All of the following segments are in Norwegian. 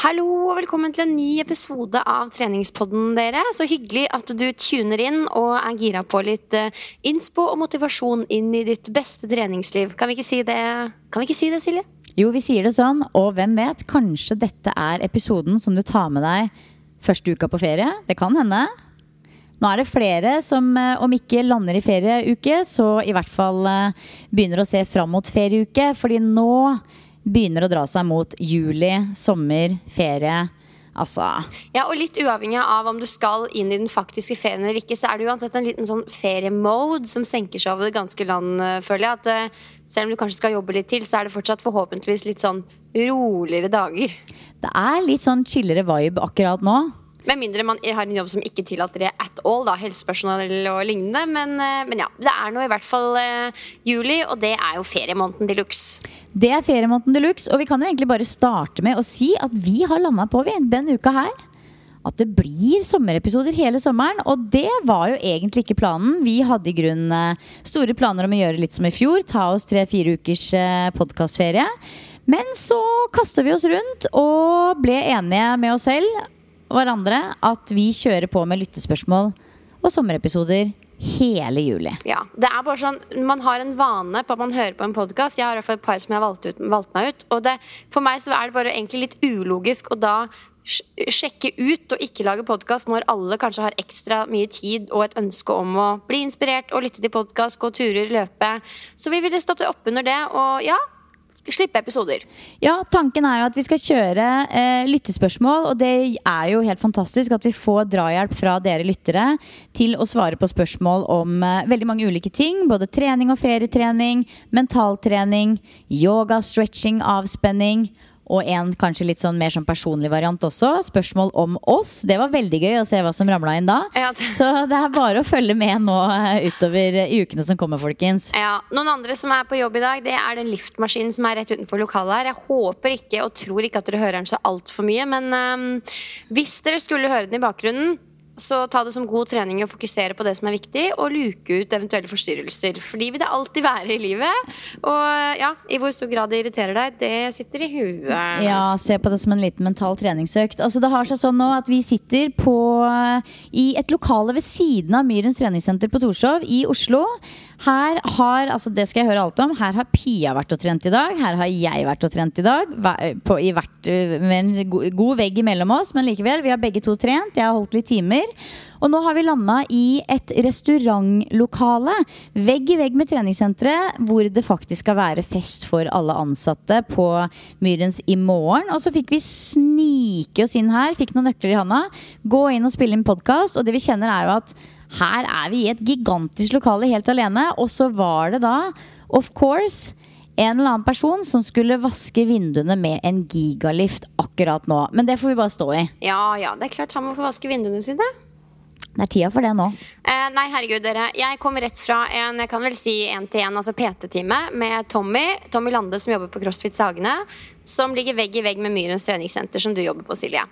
Hallo og velkommen til en ny episode av Treningspodden, dere. Så hyggelig at du tuner inn og er gira på litt eh, innspo og motivasjon inn i ditt beste treningsliv. Kan vi ikke si det, kan vi ikke si det Silje? Jo, vi sier det sånn, og hvem vet, kanskje dette er episoden som du tar med deg første uka på ferie. Det kan hende. Nå er det flere som, eh, om ikke lander i ferieuke, så i hvert fall eh, begynner å se fram mot ferieuke. Fordi nå begynner å dra seg mot juli, sommer, ferie. Altså Ja, og litt uavhengig av om du skal inn i den faktiske ferien eller ikke, så er det uansett en liten sånn feriemode som senker seg over det ganske land, eh, føler jeg. At eh, selv om du kanskje skal jobbe litt til, så er det fortsatt forhåpentligvis litt sånn roligere dager. Det er litt sånn chillere vibe akkurat nå. Med mindre man har en jobb som ikke tillater det at all, da, helsepersonell og lignende. Men, eh, men ja, det er nå i hvert fall uh, juli, og det er jo feriemåneden de luxe. Det er feriemåneden de luxe, og vi kan jo egentlig bare starte med å si at vi har landa på, vi, denne uka her. At det blir sommerepisoder hele sommeren, og det var jo egentlig ikke planen. Vi hadde i grunnen eh, store planer om å gjøre litt som i fjor, ta oss tre-fire ukers podkastferie. Men så kasta vi oss rundt og ble enige med oss selv hverandre at vi kjører på med lyttespørsmål og sommerepisoder hele juli. Ja, det er bare sånn, Man har en vane på at man hører på en podkast. Jeg har i hvert fall et par som jeg har valgt, ut, valgte meg ut. Og det, for meg så er det bare egentlig litt ulogisk å da sjekke ut og ikke lage podkast når alle kanskje har ekstra mye tid og et ønske om å bli inspirert og lytte til podkast, gå turer, løpe. Så vi ville stått opp under det, og ja, slippe episoder. Ja, tanken er jo at vi skal kjøre eh, lyttespørsmål, og det er jo helt fantastisk at vi får drahjelp fra dere lyttere til å svare på spørsmål om eh, veldig mange ulike ting. Både trening og ferietrening, mentaltrening, yoga, stretching, avspenning. Og en kanskje litt sånn mer sånn personlig variant også. Spørsmål om oss. Det var veldig gøy å se hva som ramla inn da. Ja, det- Så det er bare å følge med nå eh, utover i ukene som kommer, folkens. Ja, Noen andre som er på jobb i dag, det er den liftmaskinen som er rett utenfor lokalet her. Jeg håper ikke og tror ikke at dere hører den så altfor mye, men um, hvis dere skulle høre den i bakgrunnen, så ta det som god trening å fokusere på det som er viktig, og luke ut eventuelle forstyrrelser. For de vil det alltid være i livet. Og ja, i hvor stor grad det irriterer deg, det sitter i huet. Ja, se på det som en liten mental treningsøkt. Altså, det har seg sånn nå at vi sitter på, i et lokale ved siden av Myrens treningssenter på Torshov i Oslo. Her har, altså det skal jeg høre alt om, her har Pia vært og trent i dag. Her har jeg vært og trent i dag. På, i hvert, med en go- god vegg imellom oss, men likevel. Vi har begge to trent. Jeg har holdt litt timer. Og nå har vi landa i et restaurantlokale. Vegg i vegg med treningssenteret, hvor det faktisk skal være fest for alle ansatte på Myrens i morgen. Og så fikk vi snike oss inn her, fikk noen nøkler i handa. Gå inn og spille inn podkast. Og det vi kjenner, er jo at her er vi i et gigantisk lokale helt alene. Og så var det da, of course en eller annen person som skulle vaske vinduene med en gigalift akkurat nå. Men det får vi bare stå i. Ja, ja, det er klart han må få vaske vinduene sine. Det er tida for det nå. Eh, nei, herregud, dere. Jeg kom rett fra en jeg kan vel si en til en, altså PT-time med Tommy. Tommy Lande som jobber på CrossFit Sagene. Som ligger vegg i vegg med Myrens treningssenter, som du jobber på, Silje.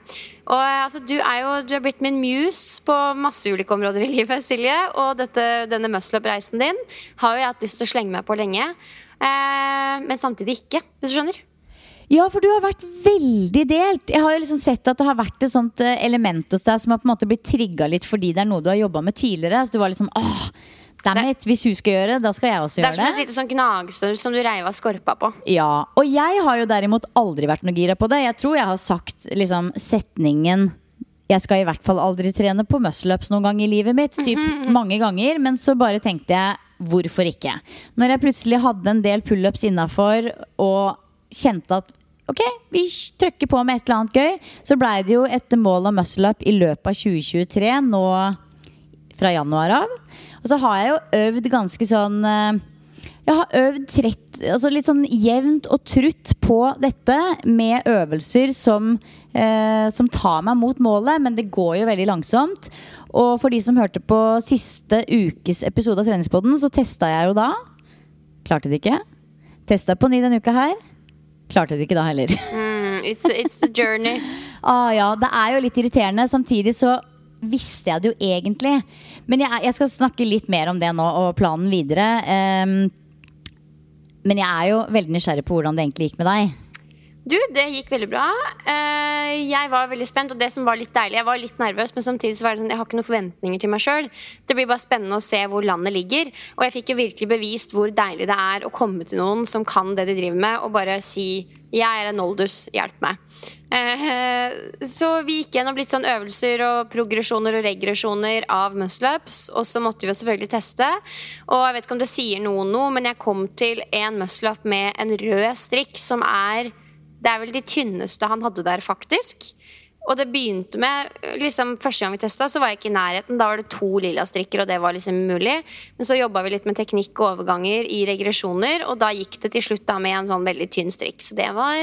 Og eh, altså, Du er jo du er blitt min muse på masse ulike områder i livet, Silje. Og dette, denne muscle-up-reisen din har jo jeg hatt lyst til å slenge meg på lenge. Eh, men samtidig ikke, hvis du skjønner. Ja, for du har vært veldig delt. Jeg har jo liksom sett at det har vært et sånt eh, element hos deg som har på en måte blitt trigga litt fordi det er noe du har jobba med tidligere. Så du var litt sånn åh, dammit, hvis hun skal gjøre det, da skal jeg også gjøre Det Det er som et lite sånn gnagsår som du reiv av skorpa på. Ja, Og jeg har jo derimot aldri vært noe gira på det. Jeg tror jeg har sagt liksom setningen jeg skal i hvert fall aldri trene på muscle-ups noen gang i livet mitt. Typ mange ganger. Men så bare tenkte jeg hvorfor ikke? Når jeg plutselig hadde en del pullups innafor og kjente at ok, vi trykker på med et eller annet gøy, så blei det jo et mål om muscle-up i løpet av 2023 nå fra januar av. Og så har jeg jo øvd ganske sånn eh, jeg har øvd trett, altså litt sånn jevnt og trutt på dette med øvelser som, eh, som tar meg mot målet, men det går jo veldig langsomt. Og for de som hørte på siste ukes episode av Treningspodden, så testa jeg jo da. Klarte det ikke. Testa på ny denne uka her. Klarte det ikke da heller. Mm, it's, it's a journey. Ah, ja, det er jo litt irriterende. Samtidig så visste jeg det jo egentlig. Men jeg, jeg skal snakke litt mer om det nå og planen videre. Um, men jeg er jo veldig nysgjerrig på hvordan det egentlig gikk med deg. Du, det gikk veldig bra. Eh, Jeg var veldig spent, og det som var litt deilig Jeg var litt nervøs, men samtidig så var det sånn, jeg har ikke noen forventninger til meg sjøl. Det blir bare spennende å se hvor landet ligger. Og jeg fikk jo virkelig bevist hvor deilig det er å komme til noen som kan det de driver med, og bare si 'Jeg er en oldus, hjelp meg'. Eh, Så vi gikk gjennom litt sånn øvelser og progresjoner og regresjoner av muscle-ups. Og så måtte vi jo selvfølgelig teste. Og jeg vet ikke om det sier noen noe, men jeg kom til en muscle-up med en rød strikk som er Det er vel de tynneste han hadde der, faktisk. Og det begynte med liksom, Første gang vi testa, så var jeg ikke i nærheten. Da var det to lilla strikker, og det var liksom mulig. Men så jobba vi litt med teknikk og overganger i regresjoner, og da gikk det til slutt da med en sånn veldig tynn strikk. Så det var,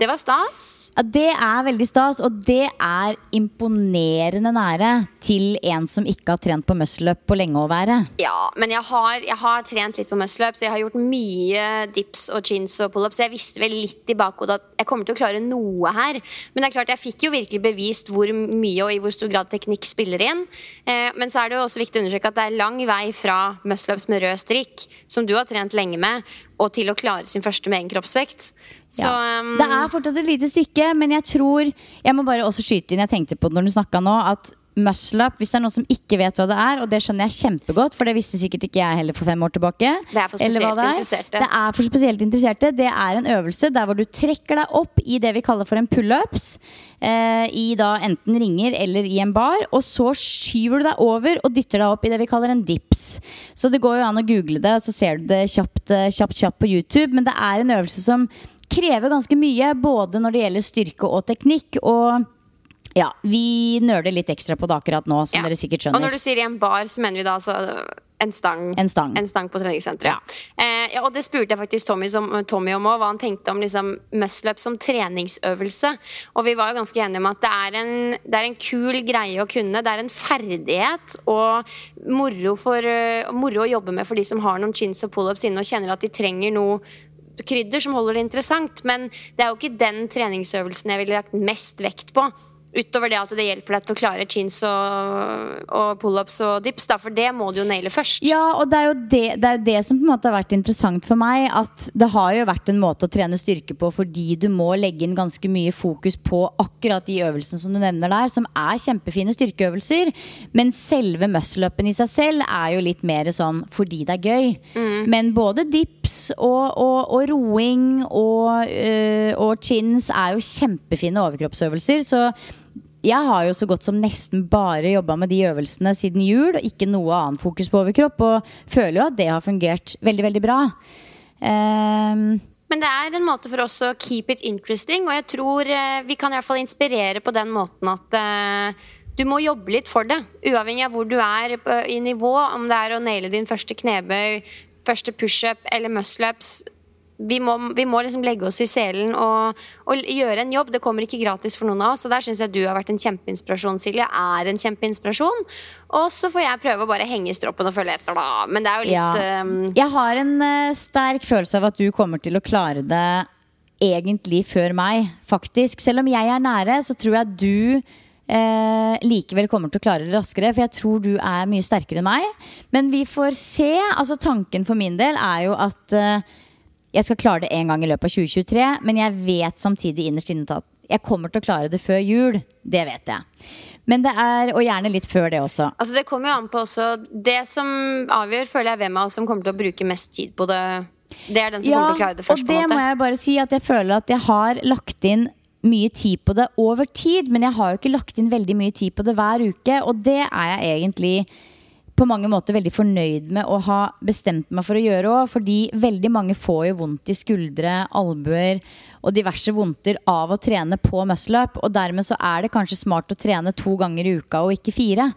det var stas. Ja, Det er veldig stas, og det er imponerende nære til en som ikke har trent på muscle-up på lenge å være. Ja, men jeg har, jeg har trent litt på muscle-up, så jeg har gjort mye dips og chins og pull-ups. Jeg visste vel litt i bakhodet at jeg kommer til å klare noe her. Men det er klart, jeg fikk jo virkelig bevist hvor mye og i hvor stor grad teknikk spiller inn. Eh, men så er det jo også viktig å understreke at det er lang vei fra muscle-ups med rød strikk, som du har trent lenge med, og til å klare sin første med egen kroppsvekt. Så Ja. Det er fortsatt et lite stykke, men jeg tror Jeg må bare også skyte inn, jeg tenkte på det når du snakka nå, at muscle up, hvis det er noen som ikke vet hva det er, og det skjønner jeg kjempegodt, for det visste sikkert ikke jeg heller for fem år tilbake. Det er for spesielt det er. interesserte. Det er for spesielt interesserte. Det er en øvelse der hvor du trekker deg opp i det vi kaller for en pullups. Eh, I da enten ringer eller i en bar. Og så skyver du deg over og dytter deg opp i det vi kaller en dips. Så det går jo an å google det, og så ser du det kjapt, eh, kjapt, kjapt på YouTube. Men det er en øvelse som krever ganske mye, både når det gjelder styrke og teknikk. Og ja, vi nøler litt ekstra på det akkurat nå, som Ja. dere sikkert skjønner Og når du sier i en bar, så mener vi da altså en stang. En stang. En stang på treningssenteret. Eh, ja, og det spurte jeg faktisk Tommy, som, Tommy om òg, hva han tenkte om liksom, muscle-up som treningsøvelse. Og vi var jo ganske enige om at det er, en, det er en kul greie å kunne. Det er en ferdighet og moro, for, uh, moro å jobbe med for de som har noen chins og pullups inne og kjenner at de trenger noe krydder som holder det interessant. Men det er jo ikke den treningsøvelsen jeg ville lagt mest vekt på. Utover det at det hjelper deg til å klare chins og, og pullups og dips. Da, for det må du jo naile først. Ja, og det er, jo det, det er jo det som på en måte har vært interessant for meg. At det har jo vært en måte å trene styrke på fordi du må legge inn ganske mye fokus på akkurat de øvelsene som du nevner der, som er kjempefine styrkeøvelser. Men selve muscle-upen i seg selv er jo litt mer sånn fordi det er gøy. Men både dips og, og, og roing og, øh, og chins er jo kjempefine overkroppsøvelser. Så jeg har jo så godt som nesten bare jobba med de øvelsene siden jul, og ikke noe annet fokus på overkropp. Og føler jo at det har fungert veldig, veldig bra. Um, Men det er en måte for oss å keep it interesting, og jeg tror eh, vi kan i hvert fall inspirere på den måten at uh, du må jobbe litt for det. Uavhengig av hvor du er i nivå, om det er å naile din første knebøy, første pushup eller muscle-ups. Vi må, vi må liksom legge oss i selen og, og gjøre en jobb. Det kommer ikke gratis for noen av oss. Og der syns jeg du har vært en kjempeinspirasjon, Silje. Er en kjempeinspirasjon. Og så får jeg prøve å bare henge i stroppen og følge etter, da. Men det er jo litt Ja. um, Jeg har en uh, sterk følelse av at du kommer til å klare det egentlig før meg, faktisk. Selv om jeg er nære, så tror jeg du eh, likevel kommer til å klare det raskere. For jeg tror du er mye sterkere enn meg. Men vi får se. Altså Tanken for min del er jo at eh, jeg skal klare det en gang i løpet av 2023. Men jeg vet samtidig innerst inne at jeg kommer til å klare det før jul. Det vet jeg. Men det er, Og gjerne litt før det også. Altså Det kommer jo an på også Det som avgjør, føler jeg, hvem av oss som kommer til å bruke mest tid på det. Det er den som kommer til å klare det først. og på en måte må jeg bare si at jeg føler at jeg har lagt inn mye tid på det over tid, men jeg har jo ikke lagt inn veldig mye tid på det hver uke, og det er jeg egentlig på mange måter veldig fornøyd med å ha bestemt meg for å gjøre òg, fordi veldig mange får jo vondt i skuldre, albuer og diverse vondter av å trene på muscle-up, og dermed så er det kanskje smart å trene to ganger i uka og ikke fire.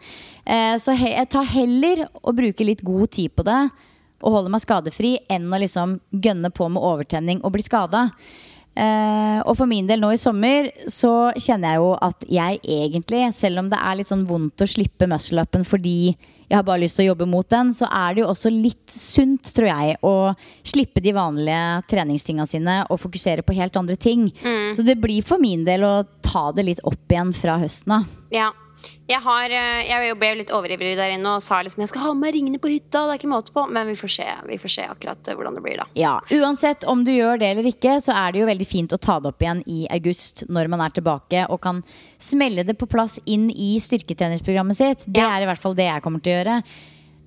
Eh, så he jeg tar heller å bruke litt god tid på det og holde meg skadefri, enn å liksom gønne på med overtenning og bli skada. Uh, og for min del nå i sommer så kjenner jeg jo at jeg egentlig, selv om det er litt sånn vondt å slippe muscle-upen fordi jeg har bare lyst til å jobbe mot den, så er det jo også litt sunt, tror jeg, å slippe de vanlige treningstinga sine og fokusere på helt andre ting. Så det blir for min del å ta det litt opp igjen fra høsten av. Ja. Jeg, har, eh, jeg ble jo litt overivrig der inne og sa liksom jeg skal ha med ringene på hytta. Det er ikke måte på. Men vi får se, vi får se akkurat eh, hvordan det blir, da. Ja, Uansett om du gjør det eller ikke, så er det jo veldig fint å ta det opp igjen i august når man er tilbake og kan smelle det på plass inn i styrketreningsprogrammet sitt. Det Ja. er i hvert fall det jeg kommer til å gjøre.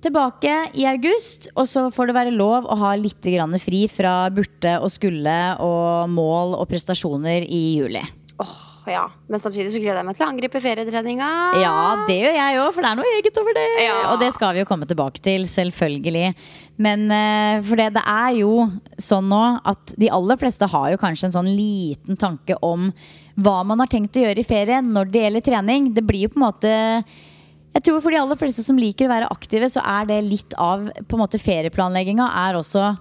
Tilbake i august, og så får det være lov å ha litt fri fra burte og skulle og mål og prestasjoner i juli. Åh, ja. Men samtidig så gleder jeg meg til å angripe ferietreninga. Ja, det gjør jeg òg, for det er noe eget over det. Ja. Og det skal vi jo komme tilbake til, selvfølgelig. Men eh, for det, det er jo sånn nå at de aller fleste har jo kanskje en sånn liten tanke om hva man har tenkt å gjøre i ferien når det gjelder trening. Det blir jo på en måte jeg tror For de aller fleste som liker å være aktive, så er det litt av på en måte ferieplanlegginga er også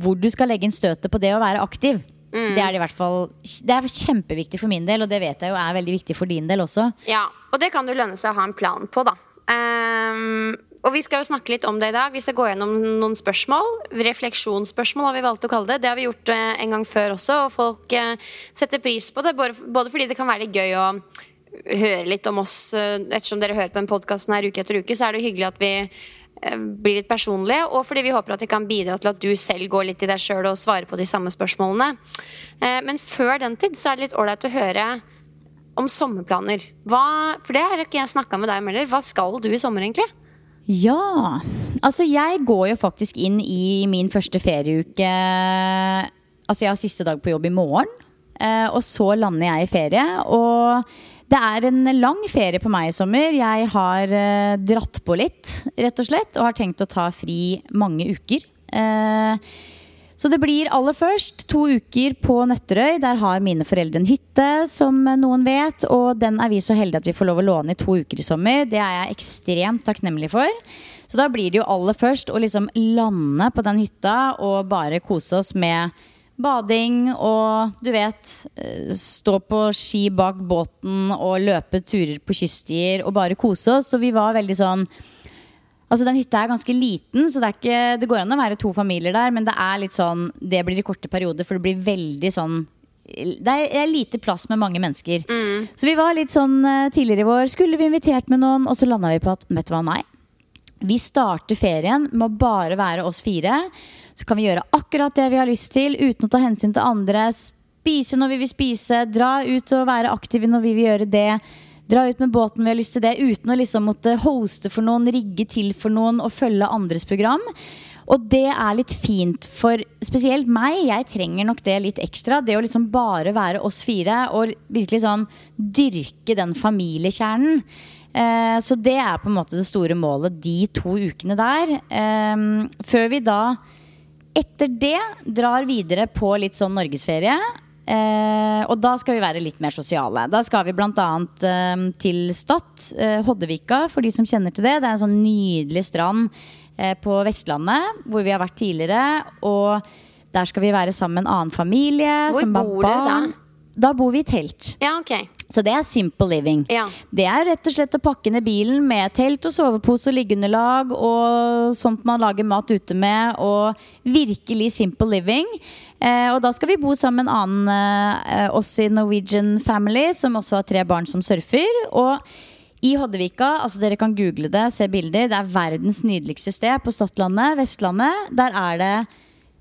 hvor du skal legge inn støtet på det å være aktiv. Det er i hvert fall Det er kjempeviktig for min del, og det vet jeg jo er veldig viktig for din del også. Ja, og det kan jo lønne seg å ha en plan på, da. Um, og vi skal jo snakke litt om det i dag. Vi skal gå gjennom noen spørsmål. Refleksjonsspørsmål har vi valgt å kalle det. Det har vi gjort eh, en gang før også, og folk eh, setter pris på det. Både, fordi det kan være litt gøy å høre litt om oss. eh, ettersom dere hører på den podkasten her uke etter uke, så er det hyggelig at vi blir litt personlige, og fordi vi håper at det kan bidra til at du selv går litt i deg sjøl og svarer på de samme spørsmålene. Eh, Men før den tid så er det litt ålreit å høre om sommerplaner. Hva, for det har ikke jeg snakka med deg om heller. Hva skal du i sommer, egentlig? Ja. Altså, jeg går jo faktisk inn i min første ferieuke Altså, jeg har siste dag på jobb i morgen. eh, Og så lander jeg i ferie. Og det er en lang ferie på meg i sommer. Jeg har eh, dratt på litt, rett og slett. Og har tenkt å ta fri mange uker. Eh, så det blir aller først to uker på Nøtterøy. Der har mine foreldre en hytte, som noen vet. Og den er vi så heldige at vi får lov å låne i to uker i sommer. Det er jeg ekstremt takknemlig for. Så da blir det jo aller først å liksom lande på den hytta og bare kose oss med bading og du vet eh, Stå på ski bak båten og løpe turer på kyststier og bare kose oss. Så vi var veldig sånn Altså Den hytta er ganske liten, så det, er ikke, det går an å være to familier der. Men det er litt sånn Det blir i korte perioder, for det blir veldig sånn det er, lite plass med mange mennesker. Så vi var litt sånn eh, tidligere i vår. Skulle vi invitert med noen? Og så landa vi på at vet du hva, nei. Vi starter ferien med å bare være oss fire. Så kan vi gjøre akkurat det vi har lyst til, uten å ta hensyn til andre. Spise når vi vil spise, dra ut og være aktive når vi vil gjøre det. Dra ut med båten vi har lyst til det, uten å liksom måtte hoste for noen, rigge til for noen og følge andres program. Og det er litt fint for spesielt meg. Jeg trenger nok det litt ekstra. Det å liksom bare være oss fire og virkelig sånn dyrke den familiekjernen. Eh, så det er på en måte det store målet de to ukene der. Eh, før vi da etter det drar videre på litt sånn norgesferie. Eh, og da skal vi være litt mer sosiale. Da skal vi bl.a. Eh, til Stad, eh, Hoddevika, for de som kjenner til det. Det er en sånn nydelig strand eh, på Vestlandet hvor vi har vært tidligere. Og Der skal vi være sammen med en annen familie. Hvor som bor dere da? Da bor vi i telt. Ja, ok. Så det er simple living. Ja. Det er rett og slett å pakke ned bilen med telt og sovepose og liggeunderlag og sånt man lager mat ute med, og virkelig simple living. Eh, og da skal vi bo sammen med en annen eh, oss i Norwegian Family, som også har tre barn som surfer. Og i Hoddevika, altså dere kan google det, se bilder, det er verdens nydeligste sted på Stadlandet, Vestlandet. Der er det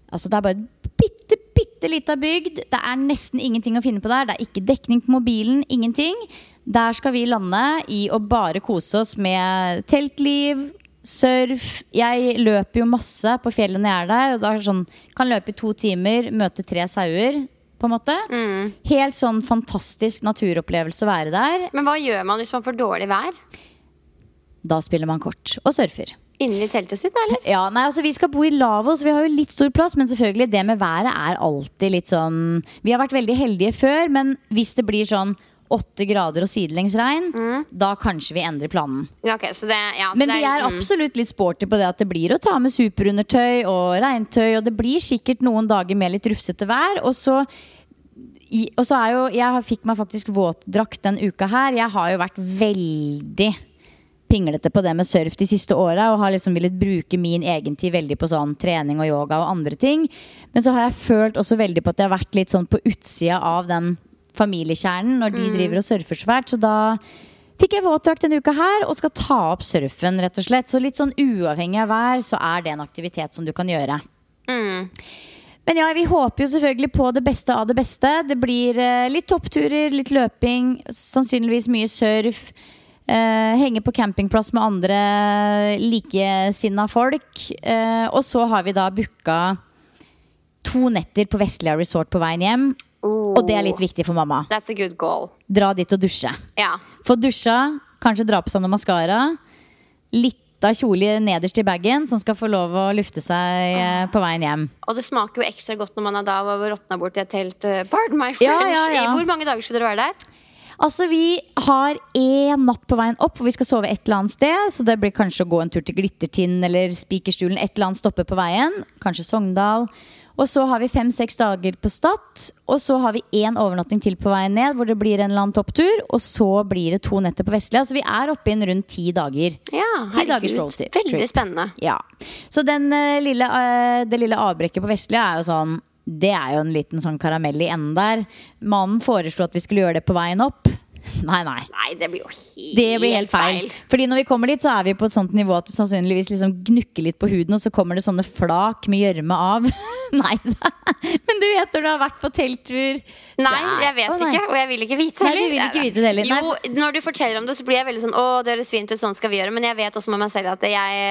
Altså det er bare et bitte, bitte lita bygd. Det er nesten ingenting å finne på der. Det er ikke dekning på mobilen. Ingenting. Der skal vi lande i å bare kose oss med teltliv, surf. Jeg løper jo masse på fjellet når jeg er der. Og da sånn, kan løpe i to timer, møte tre sauer. På en måte. Helt sånn fantastisk naturopplevelse å være der. Men hva gjør man hvis man får dårlig vær? Da spiller man kort og surfer. Inni teltet sitt, eller? Ja, nei, altså Vi skal bo i Lavos, vi har jo litt stor plass. Men selvfølgelig, det med været er alltid litt sånn Vi har vært veldig heldige før, men hvis det blir sånn åtte grader og sidelengs regn, da kanskje vi endrer planen. Ja, okay, så det, ja, så Men er, vi er mm. absolutt litt sporty på det at det blir å ta med superundertøy og regntøy, og det blir sikkert noen dager med litt rufsete vær. Og så, i, og så er jo Jeg fikk meg faktisk våtdrakt den uka her. Jeg har jo vært veldig pinglete på det med surf de siste åra og har liksom villet bruke min egen tid veldig på sånn trening og yoga og andre ting. Men så har jeg følt også veldig på at jeg har vært litt sånn på utsida av den familiekjernen når de driver og surfer svært. Så da fikk jeg våtdrakt denne uka her og skal ta opp surfen, rett og slett. Så litt sånn uavhengig av vær, så er det en aktivitet som du kan gjøre. Men ja, vi håper jo selvfølgelig på det beste av det beste. Det blir eh, litt toppturer, litt løping, sannsynligvis mye surf. Eh, henge på campingplass med andre likesinna folk. Eh, og så har vi da booka to netter på Vestlia Resort på veien hjem. Og det er litt viktig for mamma. That's a good goal. Dra dit og dusje. Yeah. Få dusja, kanskje dra på seg noe maskara. Litt av kjole nederst i bagen som skal få lov å lufte seg eh, på veien hjem. Og det smaker jo ekstra godt når man er da og råtna bort i et telt. Pardon my French. Ja, ja, ja. I hvor mange dager skal dere være der? Altså Vi har én natt på veien opp hvor vi skal sove et eller annet sted. Så det blir kanskje å gå en tur til Glittertind eller Spikerstulen. Et eller annet stoppe på veien. Kanskje Sogndal. Og så har vi fem-seks dager på Stad. Og så har vi én overnatting til på veien ned, hvor det blir en eller annen topptur. Og så blir det to netter på Vestlia. Så vi er oppe i en rundt ti dager. Ja, Ti dagers herregud. roadtrip. Veldig spennende. Ja. Så den, uh, lille, uh, det lille avbrekket på Vestlia er jo sånn Det er jo en liten sånn karamell i enden der. Mannen foreslo at vi skulle gjøre det på veien opp. Nei, nei. Nei, det blir jo helt, Det blir helt feil. Fordi når vi kommer dit, så er vi på et sånt nivå at du sannsynligvis liksom gnukker litt på huden, og så kommer det sånne flak med gjørme av. nei da. Men du vet når du har vært på telttur Nei, jeg vet Å, ikke, og jeg vil ikke vite Nei, du vil ikke vite det heller. Jo, når du forteller om det, så blir jeg veldig sånn Å, det høres fint ut, sånn skal vi gjøre. Men jeg vet også med meg selv at jeg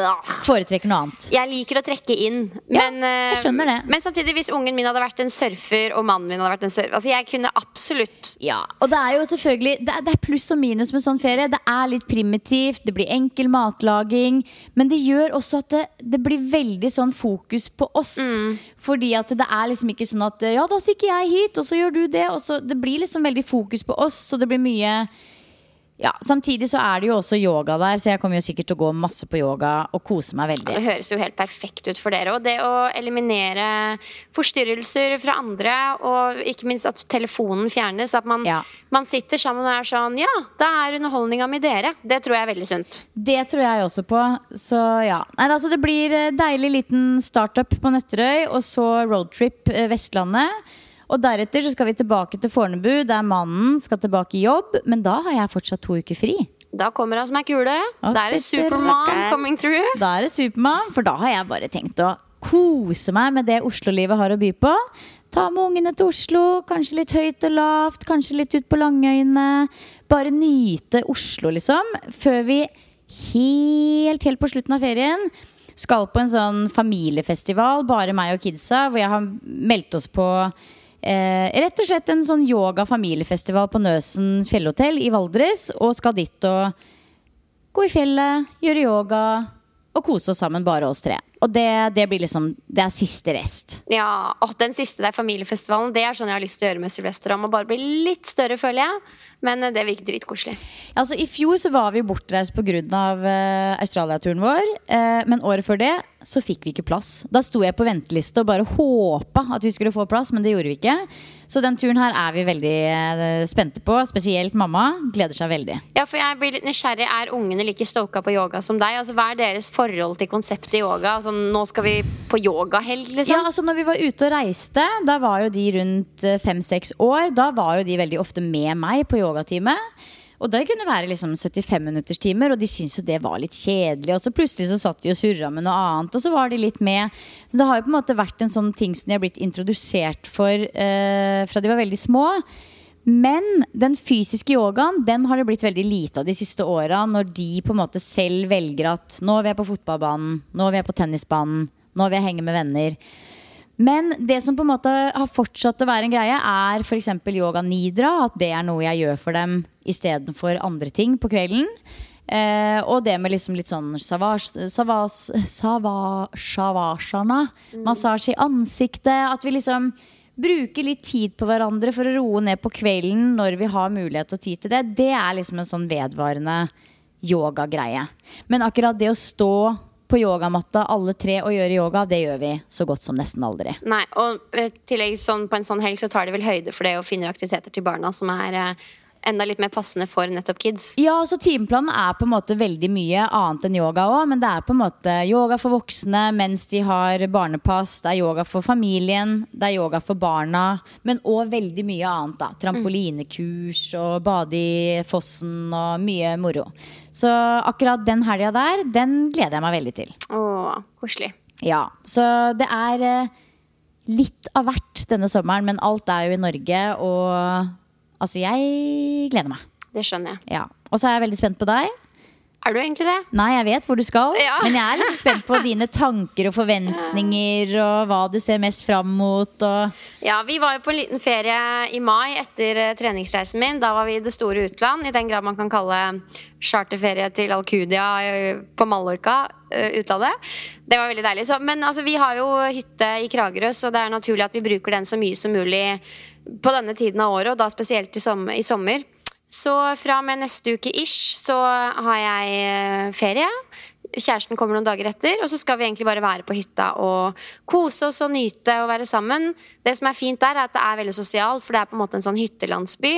øh, Foretrekker noe annet. Jeg liker å trekke inn. Men, ja, jeg skjønner det. men samtidig, hvis ungen min hadde vært en surfer, og mannen min hadde vært en surfer Altså, jeg kunne absolutt Ja, og det er jo selvfølgelig Det er, det er pluss og minus med sånn ferie. Det er litt primitivt, det blir enkel matlaging. Men det gjør også at det, det blir veldig sånn fokus på oss. Fordi at det er liksom ikke sånn at ja, da stikker jeg hit, og så gjør du det. Og så, det blir liksom veldig fokus på oss, så det blir mye ja, Samtidig så er det jo også yoga der, så jeg kommer jo sikkert til å gå masse på yoga og kose meg veldig. Det høres jo helt perfekt ut for dere. Og det å eliminere forstyrrelser fra andre, og ikke minst at telefonen fjernes. At man, Ja. man sitter sammen og er sånn Ja, da er underholdninga mi dere. Det tror jeg er veldig sunt. Det tror jeg også på. Så ja. Nei, altså det blir eh, deilig liten startup på Nøtterøy, og så roadtrip eh, Vestlandet. Og deretter så skal vi tilbake til Fornebu, der mannen skal tilbake i jobb. Men da har jeg fortsatt to uker fri. Da kommer han som er kule. Å, Da er det Supermann coming through. Da er det Supermann, for da har jeg bare tenkt å kose meg med det Oslo-livet har å by på. Ta med ungene til Oslo, kanskje litt høyt og lavt, kanskje litt ut på Langøyene. Bare nyte Oslo, liksom. Før vi helt, helt på slutten av ferien skal på en sånn familiefestival, bare meg og kidsa, hvor jeg har meldt oss på Eh, rett og slett en sånn yoga-familiefestival på Nøsen fjellhotell i Valdres. Og skal dit og gå i fjellet, gjøre yoga og kose oss sammen, bare oss tre. Og det, det blir liksom Det er siste rest. Ja, og Den siste der, familiefestivalen, det er sånn jeg har lyst til å gjøre med Sylvester. Han må bare bli litt større, føler jeg. Men eh, det virker dritkoselig. Altså I fjor så var vi bortreist pga. Uh, Australia-turen vår. Uh, men året før det så fikk vi ikke plass. Da sto jeg på venteliste og bare håpa at vi skulle få plass, men det gjorde vi ikke. Så den turen her er vi veldig eh, spente på. Spesielt mamma. Gleder seg veldig. Ja, for jeg blir litt nysgjerrig. Er ungene like stoka på yoga som deg? Altså, Hva er deres forhold til konseptet yoga? Altså, nå skal vi på yogahelg, liksom? Ja, altså når vi var ute og reiste, da var jo de rundt fem-seks år. Da var jo de veldig ofte med meg på yogatime. Og det kunne være liksom 75 minutters timer, og de syntes jo det var litt kjedelig. Og så plutselig så satt de og surra med noe annet, og så var de litt med. Så det har jo på en måte vært en sånn ting som de har blitt introdusert for eh, fra de var veldig små. Men den fysiske yogaen den har det blitt veldig lite av de siste åra. Når de på en måte selv velger at nå vil jeg på fotballbanen, nå vil jeg på tennisbanen, nå vil jeg henge med venner. Men det som på en måte har fortsatt å være en greie, er f.eks. yoga nidra. At det er noe jeg gjør for dem istedenfor andre ting på kvelden. Eh, og det med liksom litt sånn savasjana, savas, savas. Massasje i ansiktet. At vi liksom bruker litt tid på hverandre for å roe ned på kvelden når vi har mulighet og tid til det. Det er liksom en sånn vedvarende yogagreie. Men akkurat det å stå på yogamatta alle tre og gjøre yoga, det gjør vi så godt som nesten aldri. Nei, og tillegg sånn, på en sånn helg så tar de vel høyde for det og finner aktiviteter til barna som er eh, enda litt mer passende for nettopp kids. Ja, så Timeplanen er på en måte veldig mye annet enn yoga òg. Men det er på en måte yoga for voksne mens de har barnepass. Det er yoga for familien, det er yoga for barna. Men òg veldig mye annet. da Trampolinekurs og bade i fossen og mye moro. Så akkurat den helga der, den gleder jeg meg veldig til. Å, koselig. Ja, Så det er eh, litt av hvert denne sommeren, men alt er jo i Norge. Og altså, jeg gleder meg. Det skjønner jeg. Ja. Og så er jeg veldig spent på deg. Er du egentlig det? Nei, jeg vet hvor du skal, Ja. men jeg er litt spent på dine tanker og forventninger og hva du ser mest fram mot. Ja, Vi var jo på en liten ferie i mai etter eh, treningsreisen min. Da var vi i det store utland, i den grad man kan kalle charterferie til Alcudia eh, på Mallorca eh, utlandet. Det var veldig deilig. Så, men altså, vi har jo hytte i Kragerø, så det er naturlig at vi bruker den så mye som mulig på denne tiden av året, og da spesielt i sommer. I sommer. Så fra og med neste uke ish så har jeg eh, ferie. Kjæresten kommer noen dager etter, og så skal vi egentlig bare være på hytta og kose oss og nyte og være sammen. Det som er fint der, er at det er veldig sosialt, for det er på en måte en sånn hyttelandsby.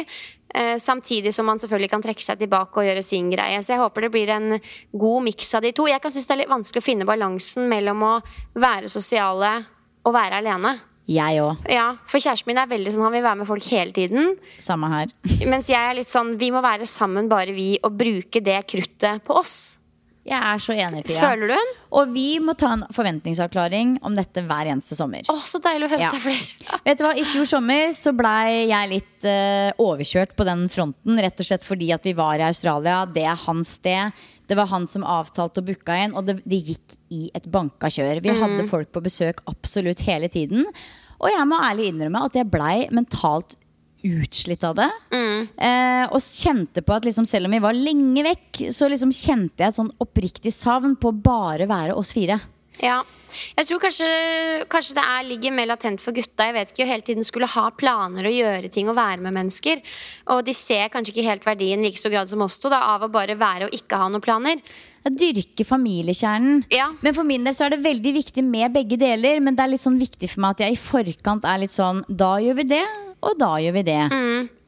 Eh, samtidig som man selvfølgelig kan trekke seg tilbake og gjøre sin greie. Så jeg håper det blir en god miks av de to. Jeg kan synes det er litt vanskelig å finne balansen mellom å være sosiale og være alene. Jeg òg. Ja, For kjæresten min er veldig sånn, han vil være med folk hele tiden. Samme her. Mens jeg er litt sånn, vi må være sammen bare vi og bruke det kruttet på oss. Jeg er så enig, Pia. Føler du den? Og vi må ta en forventningsavklaring om dette hver eneste sommer. Å, så deilig å høre Ja. er flere. Vet du hva, I fjor sommer så blei jeg litt uh, overkjørt på den fronten. Rett og slett fordi at vi var i Australia. Det er hans sted. Det var han som avtalte og booka inn, og det, det gikk i et banka kjør. Vi hadde folk på besøk absolutt hele tiden. Og jeg må ærlig innrømme at jeg blei mentalt utslitt av det. Eh, og kjente på at liksom, selv om vi var lenge vekk, så liksom kjente jeg et sånn oppriktig savn på å bare være oss fire. Ja. Jeg tror kanskje, kanskje det er, ligger mer latent for gutta. Jeg vet ikke, å hele tiden skulle ha planer og gjøre ting og være med mennesker. Og de ser kanskje ikke helt verdien like stor grad som oss to da, av å bare være og ikke ha noen planer. Jeg dyrker familiekjernen. Ja. Men for min del så er det veldig viktig med begge deler. Men det er litt sånn viktig for meg at jeg i forkant er litt sånn Da gjør vi det, og da gjør vi det.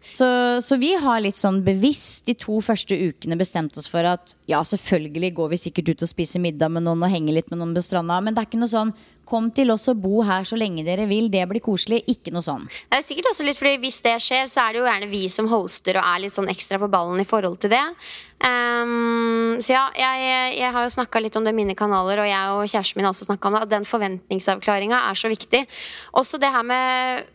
Så, så vi har litt sånn bevisst de to første ukene bestemt oss for at ja, selvfølgelig går vi sikkert ut og spiser middag med noen og henger litt med noen på stranda, men det er ikke noe sånn Kom til oss og bo her så lenge dere vil. Det blir koselig. Ikke noe sånn. Det er sikkert også litt fordi Hvis det skjer, så er det jo gjerne vi som hoster og er litt sånn ekstra på ballen i forhold til det. Um, så ja, jeg, jeg har jo snakka litt om det i mine kanaler, og jeg og kjæresten min har også snakka om det. Og den forventningsavklaringa er så viktig. Også det her med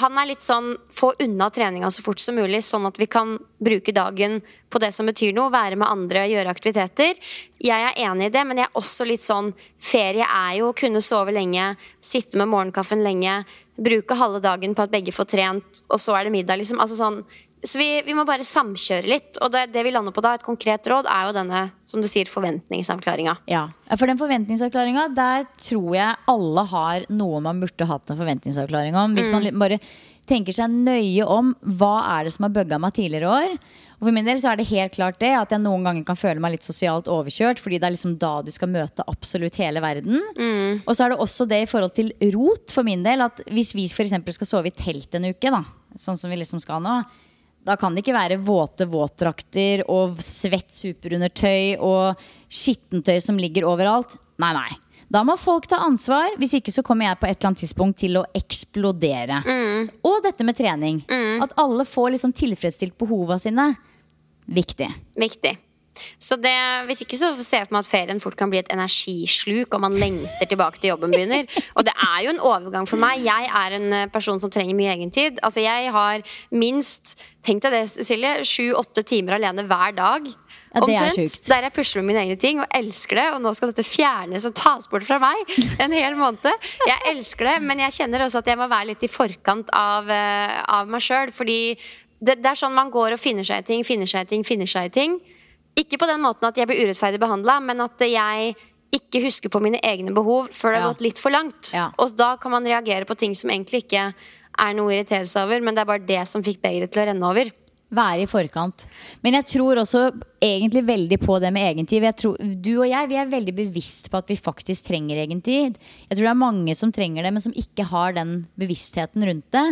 han er litt sånn få unna treninga så fort som mulig, sånn at vi kan bruke dagen på det som betyr noe. Være med andre, gjøre aktiviteter. Jeg er enig i det, men jeg er også litt sånn Ferie er jo å kunne sove lenge, sitte med morgenkaffen lenge, bruke halve dagen på at begge får trent, og så er det middag, liksom. Altså sånn så vi, vi må bare samkjøre litt. Og det, det vi lander på da, et konkret råd, er jo denne som du sier, forventningsavklaringa. Ja, For den forventningsavklaringa, der tror jeg alle har noe man burde hatt en forventningsavklaring om. Hvis man bare tenker seg nøye om hva er det som har bugga meg tidligere år. Og for min del så er det helt klart det at jeg noen ganger kan føle meg litt sosialt overkjørt, fordi det er liksom da du skal møte absolutt hele verden. Og så er det også det i forhold til rot for min del, at hvis vi f.eks. skal sove i telt en uke, da, sånn som vi liksom skal nå, da kan det ikke være våte våtdrakter og svett superundertøy og skittentøy som ligger overalt. Nei, nei. Da må folk ta ansvar. Hvis ikke så kommer jeg på et eller annet tidspunkt til å eksplodere. Og dette med trening. At alle får liksom tilfredsstilt behova sine. Viktig. Viktig. Så det, Hvis ikke så ser jeg for meg at ferien fort kan bli et energisluk, og man lengter tilbake til jobben begynner. Og det er jo en overgang for meg. Jeg er en eh, person som trenger mye egentid. Altså Jeg har minst tenk deg det, Silje, sju-åtte timer alene hver dag. Ja, det er Omtrent, sjukt. Der jeg pusler med mine egne ting og elsker det. Og nå skal dette fjernes og tas bort fra meg en hel måned. Jeg elsker det, men jeg kjenner også at jeg må være litt i forkant av, eh, av meg sjøl. Fordi det, det er sånn man går og finner seg i ting, finner seg i ting, finner seg i ting. Ikke på den måten at jeg blir urettferdig behandla, men at jeg ikke husker på mine egne behov før det har Ja. gått litt for langt. Ja. Og da kan man reagere på ting som egentlig ikke er noe irritere seg over, men det er bare det som fikk begeret til å renne over. Være i forkant. Men jeg tror også egentlig veldig på det med egentid. tid tror, du og jeg vi er veldig bevisst på at vi faktisk trenger egentid. Jeg tror det er mange som trenger det, men som ikke har den bevisstheten rundt det.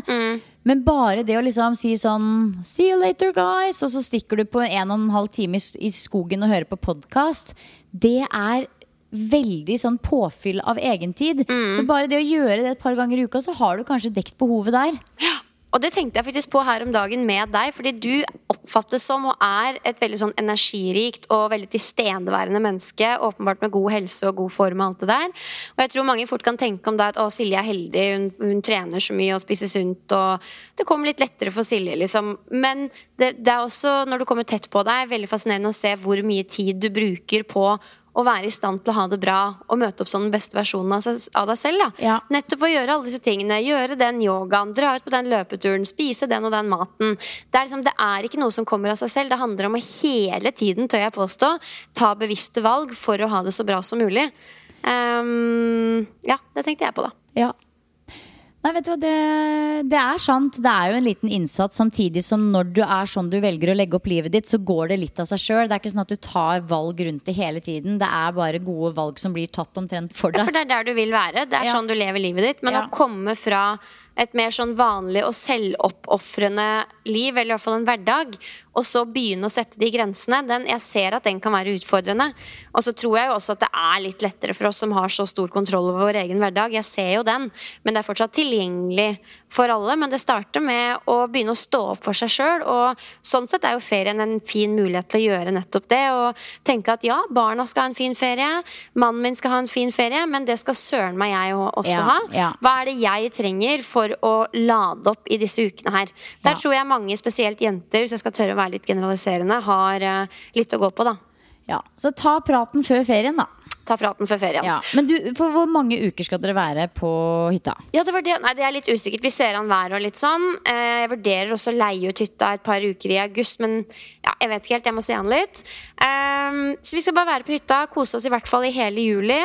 Men bare det å liksom si sånn See you later, guys, og så stikker du på en og en halv time i skogen og hører på podkast, det er veldig sånn påfyll av egentid. Så bare det å gjøre det et par ganger i uka, så har du kanskje dekt behovet der. Og det tenkte jeg faktisk på her om dagen med deg, fordi du oppfattes som og er et veldig sånn energirikt og veldig tilstedeværende menneske. Åpenbart med god helse og god form og alt det der. Og jeg tror mange fort kan tenke om deg at å, Silje er heldig, hun, hun trener så mye og spiser sunt, og det kommer litt lettere for Silje, liksom. Men det, det er også, når du kommer tett på deg, veldig fascinerende å se hvor mye tid du bruker på å være i stand til å ha det bra og møte opp som den beste versjonen av, seg, av deg selv. Ja. Nettopp å gjøre alle disse tingene. Gjøre den yogaen, dra ut på den løpeturen, spise den og den maten. Det er, liksom, det er ikke noe som kommer av seg selv. Det handler om å hele tiden, tør jeg påstå, ta bevisste valg for å ha det så bra som mulig. Um, ja, det tenkte jeg på, da. Ja. Nei, vet du hva, det, det er sant. Det er jo en liten innsats, samtidig som når du er sånn du velger å legge opp livet ditt, så går det litt av seg sjøl. Det er ikke sånn at du tar valg rundt det hele tiden. Det er bare gode valg som blir tatt omtrent for Ja, deg. for det er der du vil være. Det er Ja. sånn du lever livet ditt. Men Ja. å komme fra et mer sånn vanlig og selvoppofrende liv, eller i hvert fall en hverdag, og så begynne å sette de grensene, den, jeg ser at den kan være utfordrende. Og så tror jeg jo også at det er litt lettere for oss som har så stor kontroll over vår egen hverdag. Jeg ser jo den, men det er fortsatt tilgjengelig for alle. Men det starter med å begynne å stå opp for seg sjøl, og sånn sett er jo ferien en fin mulighet til å gjøre nettopp det. Og tenke at ja, barna skal ha en fin ferie, mannen min skal ha en fin ferie, men det skal søren meg jeg også Ja, ha. ja. Hva er det jeg trenger for å lade opp i disse ukene her? Der Ja. tror jeg mange, spesielt jenter, hvis jeg skal tørre å være litt generaliserende, har eh, litt å gå på, da. Ja. Så ta praten før ferien, da. Ta praten før ferien. Ja. Men du, for hvor mange uker skal dere være på hytta? Ja, det det. Nei, det er litt usikkert. Vi ser an været og litt sånn. Eh, Jeg vurderer også å leie ut hytta et par uker i august, men ja, jeg vet ikke helt. Jeg må se an litt. Ehm, så vi skal bare være på hytta, kose oss i hvert fall i hele juli.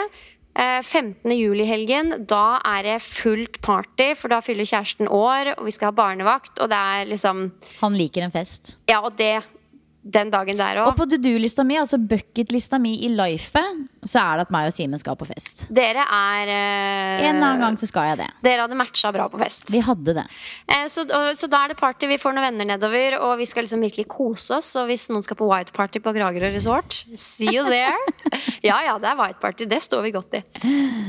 Eh, 15. juli-helgen, da er det fullt party, for da fyller kjæresten år, og vi skal ha barnevakt, og det er liksom Han liker en fest. Ja, og det den dagen der Og på to do-lista mi, altså bucket-lista mi i lifet, så er det at meg og Simen skal på fest. Dere er eh, En annen gang så skal jeg det. Dere hadde matcha bra på fest. Vi hadde det. Eh, Så, og, så da er det party, vi får noen venner nedover, og vi skal liksom virkelig kose oss. Og hvis noen skal på white party på Kragerø resort, see you there. ja ja, det er white party. Det står vi godt i.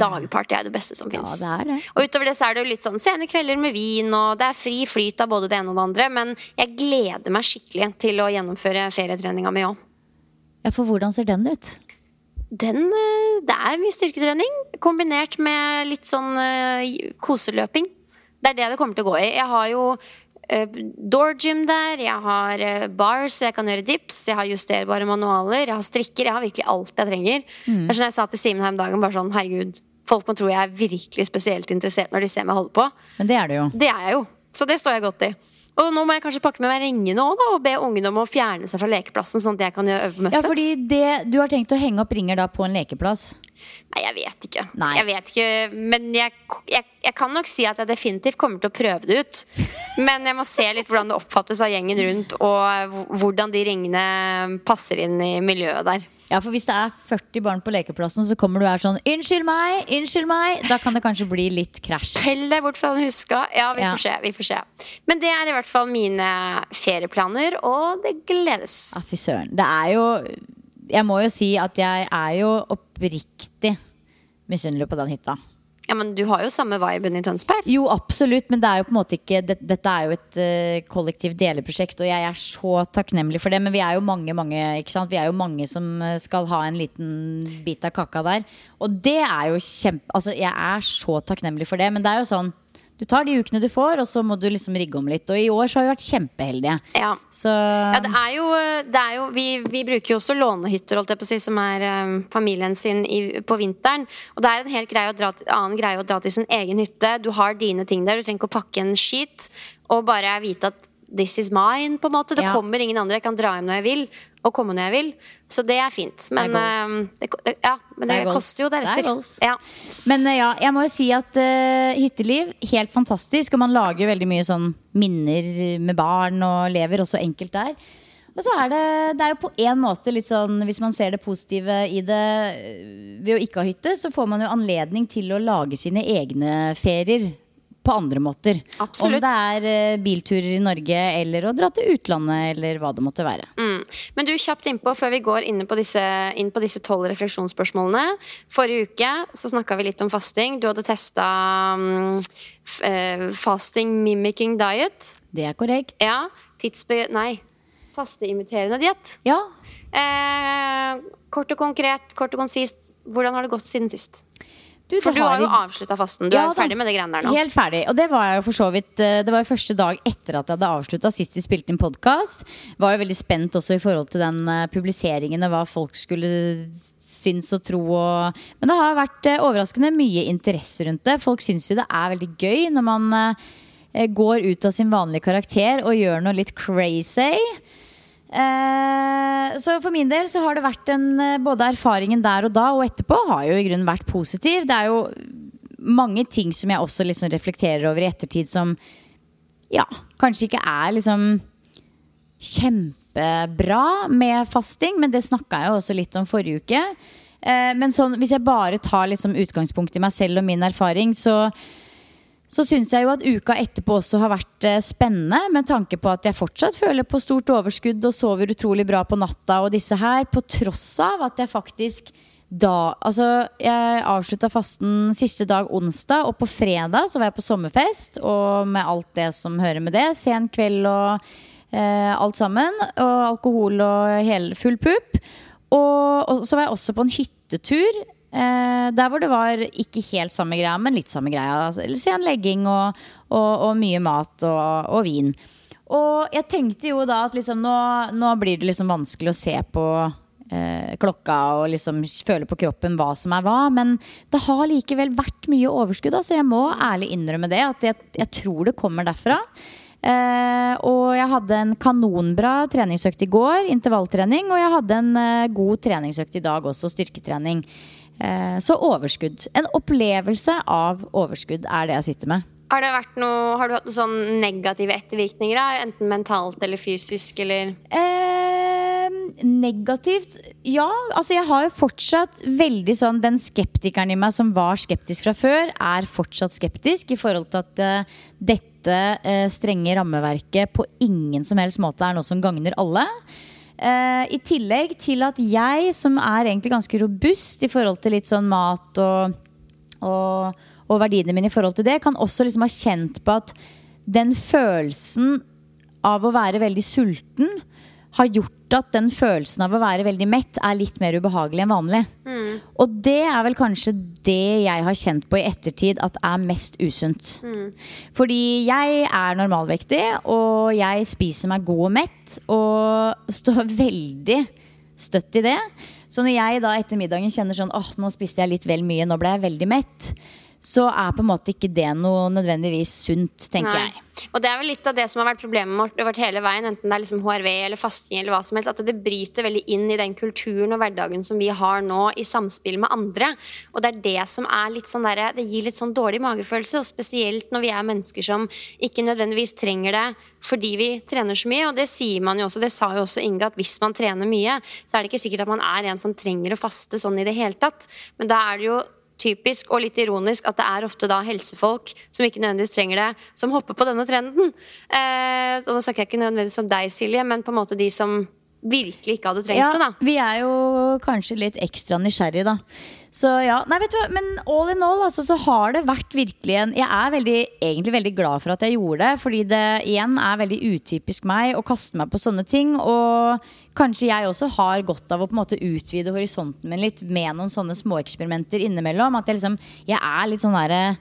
Dagparty er det beste som Ja, fins. det er. Og utover det så er det jo litt sånn sene kvelder med vin, og det er fri flyt av både det ene og det andre. Men jeg gleder meg skikkelig til å gjennomføre ferietreninga mi òg. Ja, for hvordan ser den ut? Den, eh, det er mye styrketrening kombinert med litt sånn eh, koseløping. Det er det det kommer til å gå i. Jeg har jo uh, door gym der, jeg har eh, bars, jeg kan gjøre dips, jeg har justerbare manualer, jeg har strikker. Jeg har virkelig alt jeg trenger. Det er sånn jeg sa til Simen her om dagen, bare sånn herregud, folk må tro jeg er virkelig spesielt interessert når de ser meg holde på. Men det er det jo. Det er jeg jo. Så det står jeg godt i. Og nå må jeg kanskje pakke med meg ringene òg, og be ungene om å fjerne seg fra lekeplassen, sånn at jeg kan øve på Ja, fordi det, Du har tenkt å henge opp ringer da på en lekeplass? Nei, jeg vet ikke. Nei. Jeg vet ikke, Men jeg, jeg, jeg kan nok si at jeg definitivt kommer til å prøve det ut. Men jeg må se litt hvordan det oppfattes av gjengen rundt, og hvordan de ringene passer inn i miljøet der. Ja, for hvis det er 40 barn på lekeplassen, så kommer du her sånn 'Unnskyld meg! Unnskyld meg!' Da kan det kanskje bli litt krasj. Tell deg bort fra den huska. Ja, vi Ja. får se. vi får se Men det er i hvert fall mine ferieplaner, og det gledes. Ja, fy søren. Det er jo Jeg må jo si at jeg er jo oppriktig misunnelig på den hytta. Ja, Men du har jo samme viben i Tønsberg. Jo, absolutt, men det er jo på en måte ikke det, Dette er jo et uh, kollektivt deleprosjekt, og jeg er så takknemlig for det. Men vi er jo mange, mange ikke sant? Vi er jo mange som eh, skal ha en liten bit av kaka der. Og det er jo kjempe Altså, jeg er så takknemlig for det, men det er jo sånn Du tar de ukene du får, og så må du liksom rigge om litt. Og i år så har vi vært kjempeheldige. Ja. Så Ja, det er jo, det er jo vi, vi bruker jo også lånehytter, holdt jeg på å si, som er um, familien sin i, på vinteren. Og det er en helt greie dra, annen greie å dra til sin egen hytte. Du har dine ting der, du trenger ikke å pakke en skit. Og bare vite at this is mine, på en måte. Det Ja. kommer ingen andre. Jeg kan dra hjem når jeg vil, og komme når jeg vil. Så det er fint. Men Det er um, det, det, ja, men det, Det er koster jo er deretter. Ja. Men eh, ja, jeg må jo si at uh, hytteliv, helt fantastisk. Og man lager jo veldig mye sånn minner med barn og lever også enkelt der. Og så er det, det er jo på en måte litt sånn, hvis man ser det positive i det eh, Ved å ikke ha hytte, så får man jo anledning til å lage sine egne ferier på andre måter. Absolutt. Om det er eh, bilturer i Norge eller å dra til utlandet eller hva det måtte være. Mm. Men du, kjapt innpå før vi går inn på disse, inn på disse tolv refleksjonsspørsmålene. Forrige uke så snakka vi litt om fasting. Du hadde testa um, f- eh, fasting mimicking diet. Det er korrekt. Ja. Tidsbe... Nei. Fasteimiterende diett. Ja, Eh, kort og konkret, kort og konsist, hvordan har det gått siden sist? Du, For du har jo avslutta fasten. Du Ja er jo ferdig med det greiene der nå. Helt ferdig. Og det var jeg jo for så vidt eh, Det var jo første dag etter at jeg hadde avslutta sist vi spilte inn podkast. Var jo veldig spent også i forhold til den eh, publiseringen og hva folk skulle synes og tro. Og Men det har vært eh, overraskende mye interesse rundt det. Folk syns jo det er veldig gøy når man går ut av sin vanlige karakter og gjør noe litt crazy. Eh, så for min del så har det vært en eh, Både erfaringen der og da og etterpå har jo i grunnen vært positiv. Det er jo mange ting som jeg også liksom reflekterer over i ettertid som ja, kanskje ikke er liksom kjempebra med fasting, men det snakka jeg jo også litt om forrige uke. Eh, men sånn, hvis jeg bare tar liksom utgangspunkt i meg selv og min erfaring, så så syns jeg jo at uka etterpå også har vært eh, spennende, med tanke på at jeg fortsatt føler på stort overskudd og sover utrolig bra på natta og disse her, på tross av at jeg faktisk da Altså, jeg avslutta fasten siste dag onsdag, og på fredag så var jeg på sommerfest, og med alt det som hører med det. Sen kveld og eh, alt sammen. Og alkohol og hel, full pupp. Og, og så var jeg også på en hyttetur. Eh, der hvor det var ikke helt samme greia, men litt samme greia. Altså, sen legging og, og, og mye mat og, og vin. Og jeg tenkte jo da at liksom nå, nå blir det liksom vanskelig å se på eh, klokka og liksom føle på kroppen hva som er hva. Men det har likevel vært mye overskudd, så jeg må ærlig innrømme det. At jeg, jeg tror det kommer derfra. Eh, og jeg hadde en kanonbra treningsøkt i går, intervalltrening. Og jeg hadde en eh, god treningsøkt i dag også, styrketrening. Eh, så overskudd. En opplevelse av overskudd er det jeg sitter med. Har, noe, har du hatt noen sånn negative ettervirkninger? Da? Enten mentalt eller fysisk? Eller Eh, negativt Ja, altså jeg har jo fortsatt veldig sånn Den skeptikeren i meg som var skeptisk fra før, er fortsatt skeptisk i forhold til at eh, dette eh, strenge rammeverket på ingen som helst måte er noe som gagner alle. Eh, I tillegg til at jeg, som er egentlig ganske robust i forhold til litt sånn mat og, og, og verdiene mine i forhold til det, kan også liksom ha kjent på at den følelsen av å være veldig sulten har gjort at den følelsen av å være veldig mett er litt mer ubehagelig enn vanlig. Og det er vel kanskje det jeg har kjent på i ettertid at er mest usunt. Fordi jeg er normalvektig, og jeg spiser meg god og mett, og står veldig støtt i det. Så når jeg da etter middagen kjenner sånn åh, nå spiste jeg litt vel mye, nå ble jeg veldig mett, så er på en måte ikke det noe nødvendigvis sunt, tenker Nei. jeg. Og det er vel litt av det som har vært problemet vårt, hele veien, enten det er liksom HRV eller fasting eller hva som helst, at det bryter veldig inn i den kulturen og hverdagen som vi har nå, i samspill med andre. Og det er det som er litt sånn derre Det gir litt sånn dårlig magefølelse, og spesielt når vi er mennesker som ikke nødvendigvis trenger det fordi vi trener så mye. Og det sier man jo også, det sa jo også Inge, at hvis man trener mye, så er det ikke sikkert at man er en som trenger å faste sånn i det hele tatt. Men da er det jo typisk og litt ironisk at det er ofte da helsefolk som ikke nødvendigvis trenger det, som hopper på denne trenden. Eh, og nå snakker jeg ikke nødvendigvis om deg, Silje, men på en måte de som virkelig ikke hadde trengt Ja, det. da vi er jo kanskje litt ekstra nysgjerrig, da. Så ja, nei vet du hva, Men all in all altså, så har det vært virkelig en Jeg er veldig, egentlig veldig glad for at jeg gjorde det. Fordi det igjen er veldig utypisk meg å kaste meg på sånne ting. Og kanskje jeg også har godt av å på en måte utvide horisonten min litt med noen sånne småeksperimenter innimellom. At jeg liksom Jeg er litt sånn derre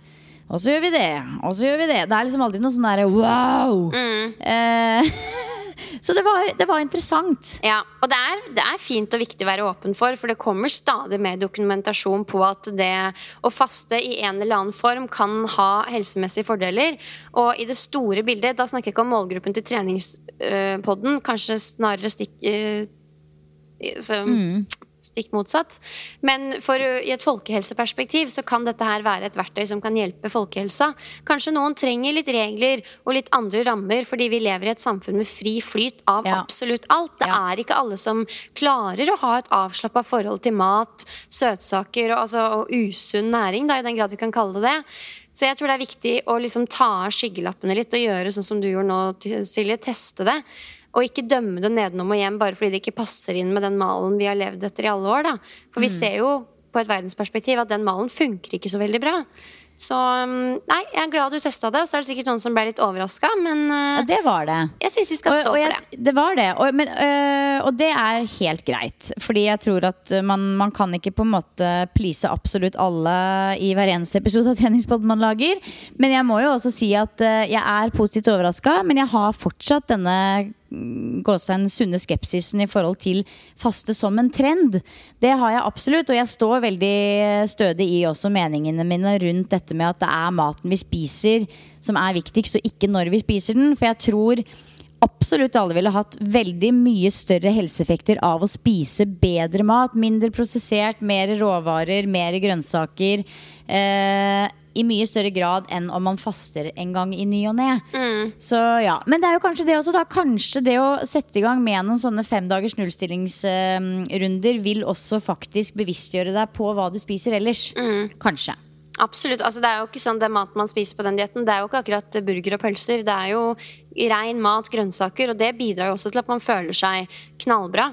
og så gjør vi det, og så gjør vi det. Det er liksom alltid noe sånn derre wow. Eh, så det var, det var interessant. Ja, og det er, det er fint og viktig å være åpen for, for det kommer stadig mer dokumentasjon på at det å faste i en eller annen form kan ha helsemessige fordeler. Og i det store bildet, da snakker jeg ikke om målgruppen til treningspodden, kanskje snarere stikk eh, så, Stikk motsatt. Men for, i et folkehelseperspektiv så kan dette her være et verktøy som kan hjelpe folkehelsa. Kanskje noen trenger litt regler og litt andre rammer fordi vi lever i et samfunn med fri flyt av Ja. absolutt alt. Det Ja. er ikke alle som klarer å ha et avslappa forhold til mat, søtsaker og, altså, og usunn næring, da, i den grad vi kan kalle det det. Så jeg tror det er viktig å liksom ta av skyggelappene litt og gjøre sånn som du gjorde nå, Silje. Teste det. Og ikke dømme det nedenom og hjem bare fordi det ikke passer inn med den malen vi har levd etter i alle år. Da. For vi ser jo på et verdensperspektiv at den malen funker ikke så veldig bra. Så um, nei, jeg er glad du testa det. Så er det sikkert noen som ble litt overraska, men Ja, det var det. jeg syns vi skal stå og for jeg, det. det var det. Og, men, øh, og det er helt greit. Fordi jeg tror at man, man kan ikke på en måte please absolutt alle i hver eneste episode av Treningspodden man lager. Men jeg må jo også si at øh, jeg er positivt overraska, men jeg har fortsatt denne mm, gåstein sunne skepsisen i forhold til faste som en trend. Det har jeg absolutt, og jeg står veldig stødig i også meningene mine rundt dette med at det er maten vi spiser som er viktigst, og ikke når vi spiser den. For jeg tror absolutt alle ville hatt veldig mye større helseeffekter av å spise bedre mat. Mindre prosessert, mer råvarer, mer grønnsaker. Eh, I mye større grad enn om man faster en gang i ny og ne. Så ja, Men det er jo kanskje det også, da. Kanskje det å sette i gang med noen sånne femdagers nullstillingsrunder vil også faktisk bevisstgjøre deg på hva du spiser ellers. Kanskje. Absolutt. altså Det er jo ikke sånn det maten man spiser på den dietten. Det er jo ikke akkurat burger og pølser. Det er jo rein mat, grønnsaker, og det bidrar jo også til at man føler seg knallbra.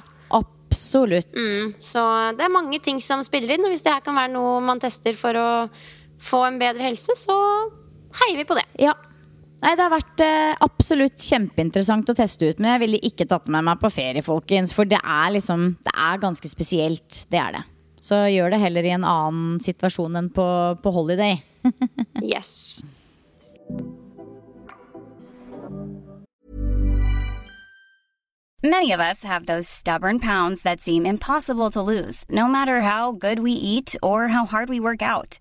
Absolutt. Mm, så det er mange ting som spiller inn, og hvis det her kan være noe man tester for å få en bedre helse, så heier vi på det. Ja. Nei, Det har vært eh, absolutt kjempeinteressant å teste ut, men jeg ville ikke tatt med meg på ferie, folkens. For det er liksom Det er ganske spesielt. Det er det. Så gjør det heller i en annen situasjon enn på, på holiday. Yes. Many of us have those stubborn pounds that seem impossible to lose, no matter how good we eat or how hard we work out.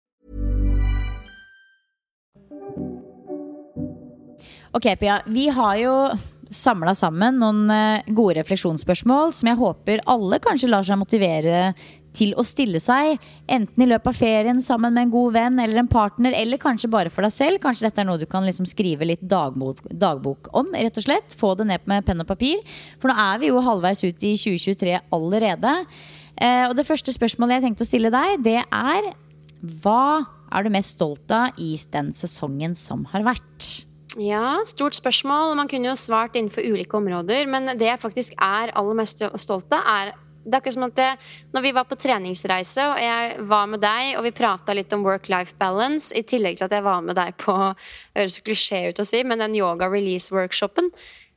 Ok, Pia. Vi har jo samla sammen noen eh, gode refleksjonsspørsmål som jeg håper alle kanskje lar seg motivere til å stille seg. Enten i løpet av ferien sammen med en god venn eller en partner, eller kanskje bare for deg selv. Kanskje dette er noe du kan liksom skrive litt dagbok, dagbok om, rett og slett. Få det ned med penn og papir. For nå er vi jo halvveis ut i 2023 allerede. Eh, og det første spørsmålet jeg tenkte å stille deg, det er hva er du mest stolt av i den sesongen som har vært? Ja, stort spørsmål. Man kunne jo svart innenfor ulike områder. Men det jeg faktisk er aller mest stolt av, er det er akkurat som at det, når vi var på treningsreise, og jeg var med deg, og vi prata litt om work-life balance, i tillegg til at jeg var med deg på høres klisjé ut å si, men den yoga release-workshopen,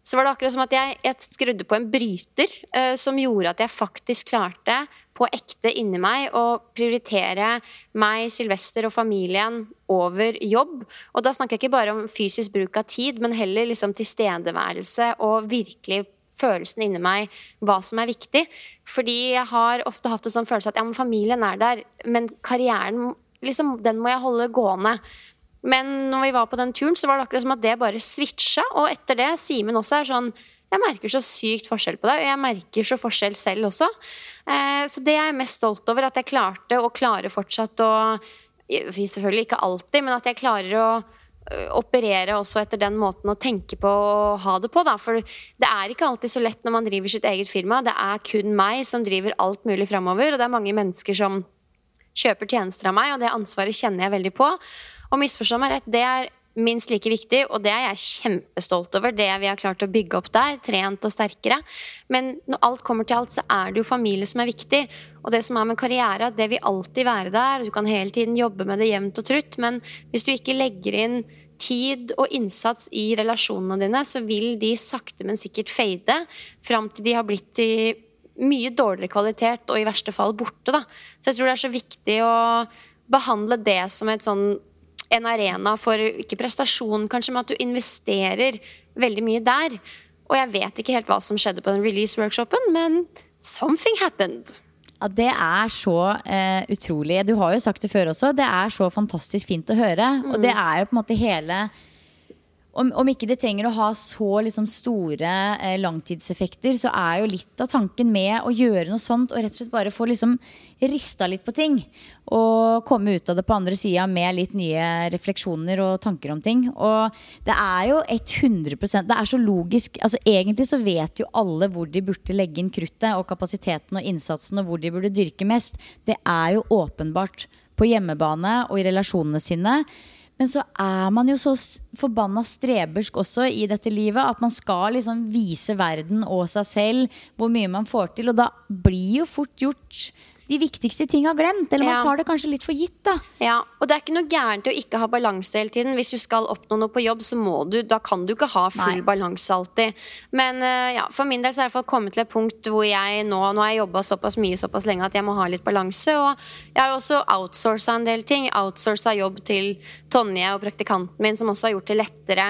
så var det akkurat som at jeg, jeg skrudde på en bryter uh, som gjorde at jeg faktisk klarte på ekte inni meg og prioritere meg, Sylvester og familien over jobb. Og da snakker jeg ikke bare om fysisk bruk av tid, men heller liksom tilstedeværelse og virkelig følelsen inni meg hva som er viktig. Fordi jeg har ofte hatt en sånn følelse at ja, men familien er der, men karrieren liksom, den må jeg holde gående. Men når vi var på den turen, så var det akkurat som at det bare switcha. Og etter det, Simen også er sånn Jeg merker så sykt forskjell på deg, og jeg merker så forskjell selv også. Eh, så det jeg er mest stolt over, at jeg klarte, og klarer fortsatt å Selvfølgelig ikke alltid, men at jeg klarer å operere også etter den måten å tenke på og ha det på. Da. For det er ikke alltid så lett når man driver sitt eget firma. Det er kun meg som driver alt mulig framover, og det er mange mennesker som kjøper tjenester av meg, og det ansvaret kjenner jeg veldig på. Og misforstå meg rett, det er minst like viktig, og det er jeg kjempestolt over. Det vi har klart å bygge opp der, trent og sterkere. Men når alt kommer til alt, så er det jo familie som er viktig. Og det som er med karriere, det vil alltid være der. Du kan hele tiden jobbe med det jevnt og trutt, men hvis du ikke legger inn tid og innsats i relasjonene dine, så vil de sakte, men sikkert fade fram til de har blitt i mye dårligere kvalitet og i verste fall borte. Da. Så jeg tror det er så viktig å behandle det som et sånn en arena for ikke prestasjon, kanskje, men at du investerer veldig mye der. Og jeg vet ikke helt hva som skjedde på den release-workshopen, men something happened. Ja, Det er så eh, utrolig. Du har jo sagt det før også. Det er så fantastisk fint å høre. Mm. Og det er jo på en måte hele om, om, ikke det trenger å ha så liksom, store eh, langtidseffekter, så er jo litt av tanken med å gjøre noe sånt og rett og slett bare få liksom rista litt på ting. Og komme ut av det på andre sida med litt nye refleksjoner og tanker om ting. Og det er jo 100% Det er så logisk. Altså Egentlig så vet jo alle hvor de burde legge inn kruttet og kapasiteten og innsatsen, og hvor de burde dyrke mest. Det er jo åpenbart på hjemmebane og i relasjonene sine. Men så er man jo så forbanna strebersk også i dette livet at man skal liksom vise verden og seg selv hvor mye man får til. Og da blir jo fort gjort de viktigste tinga glemt. Eller man tar det kanskje litt for gitt. da Ja, Og det er ikke noe gærent i å ikke ha balanse hele tiden. Hvis du skal oppnå noe på jobb, så må du Da kan du ikke ha full Nei. balanse alltid. Men uh, ja, for min del så er jeg kommet til et punkt hvor jeg nå Nå har jeg jobba såpass mye såpass lenge at jeg må ha litt balanse. Og jeg har jo også outsourca en del ting. Outsourca jobb til Tonje og praktikanten min, som også har gjort det lettere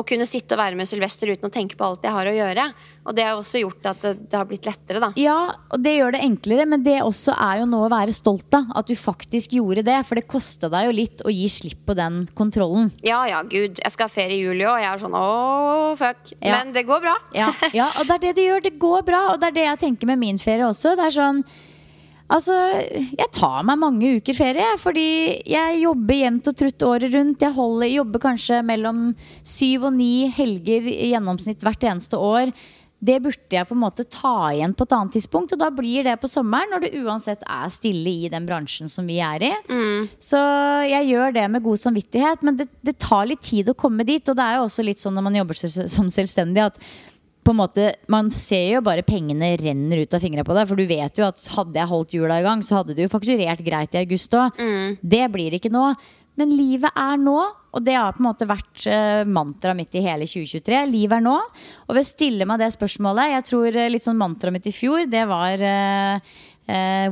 å kunne sitte og være med Sylvester uten å tenke på alt jeg har å gjøre. Og det har også gjort at det, det, har blitt lettere, da. Ja, og det gjør det enklere, men det også er jo noe å være stolt av. At du faktisk gjorde det. For det kosta deg jo litt å gi slipp på den kontrollen. Ja ja, gud. Jeg skal ha ferie i juli òg, og jeg er sånn åh, fuck. Ja. Men det går bra. ja, ja, og det er det det gjør. Det går bra. Og det er det jeg tenker med min ferie også. Det er sånn Altså, jeg tar meg mange uker ferie, fordi jeg jobber jevnt og trutt året rundt. Jeg holder, jobber kanskje mellom syv og ni helger i gjennomsnitt hvert eneste år. Det burde jeg på en måte ta igjen på et annet tidspunkt, og da blir det på sommeren, når det uansett er stille i den bransjen som vi er i. Mm. Så jeg gjør det med god samvittighet, men det, det tar litt tid å komme dit. Og det er jo også litt sånn når man jobber som selvstendig, at på en måte, Man ser jo bare pengene renner ut av fingra på deg. For du vet jo at hadde jeg holdt jula i gang, så hadde du jo fakturert greit i august òg. Mm. Det blir ikke nå. Men livet er nå, og det har på en måte vært uh, mantraet mitt i hele 2023. Livet er nå. Og ved å stille meg det spørsmålet Jeg tror uh, litt sånn mantraet mitt i fjor, det var uh,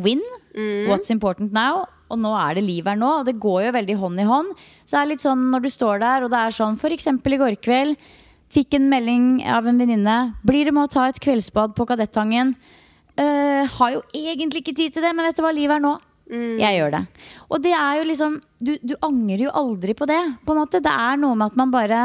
win. Mm. What's important now? Og nå er det livet er nå. Og det går jo veldig hånd i hånd. Så det er litt sånn når du står der, og det er sånn f.eks. i går kveld Fikk en melding av en venninne. Blir det med å ta et kveldsbad på Kadettangen? Uh, har jo egentlig ikke tid til det, men vet du hva livet er nå? Jeg gjør det. Og det er jo liksom du, du angrer jo aldri på det. På en måte. Det er noe med at man bare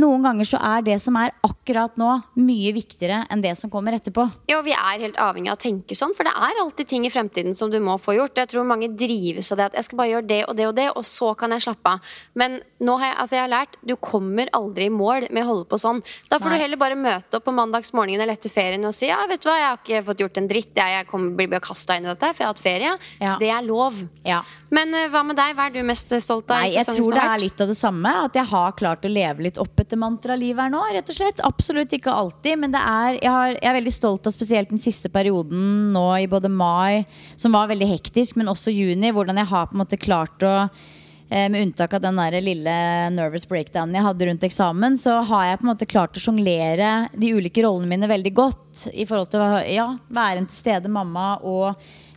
Noen ganger så er det som er akkurat nå, mye viktigere enn det som kommer etterpå. Jo, vi er helt avhengig av å tenke sånn, for det er alltid ting i fremtiden som du må få gjort. Jeg tror mange drives av det at jeg skal bare gjøre det og det og det, og så kan jeg slappe av. Men nå har jeg, altså jeg har lært du kommer aldri i mål med å holde på sånn. Da får Nei. du heller bare møte opp på mandagsmorgenen eller etter ferien og si ja, vet du hva, jeg har ikke fått gjort en dritt, jeg, kommer, blir bare kasta inn i dette, for jeg har hatt ferie. Ja. Det er lov. Ja. Men eh, hva med deg? Hva er du mest stolt av? Nei, jeg tror det er litt av det samme. At jeg har klart å leve litt opp etter mantralivet her nå. rett og slett Absolutt ikke alltid, men det er, jeg, har, jeg er veldig stolt av spesielt den siste perioden nå i både mai, som var veldig hektisk, men også juni. Hvordan jeg har på en måte klart å eh, med unntak av den der lille nervous breakdownen jeg hadde rundt eksamen, så har jeg på en måte klart å sjonglere de ulike rollene mine veldig godt. I forhold til å ja, være en til stede mamma og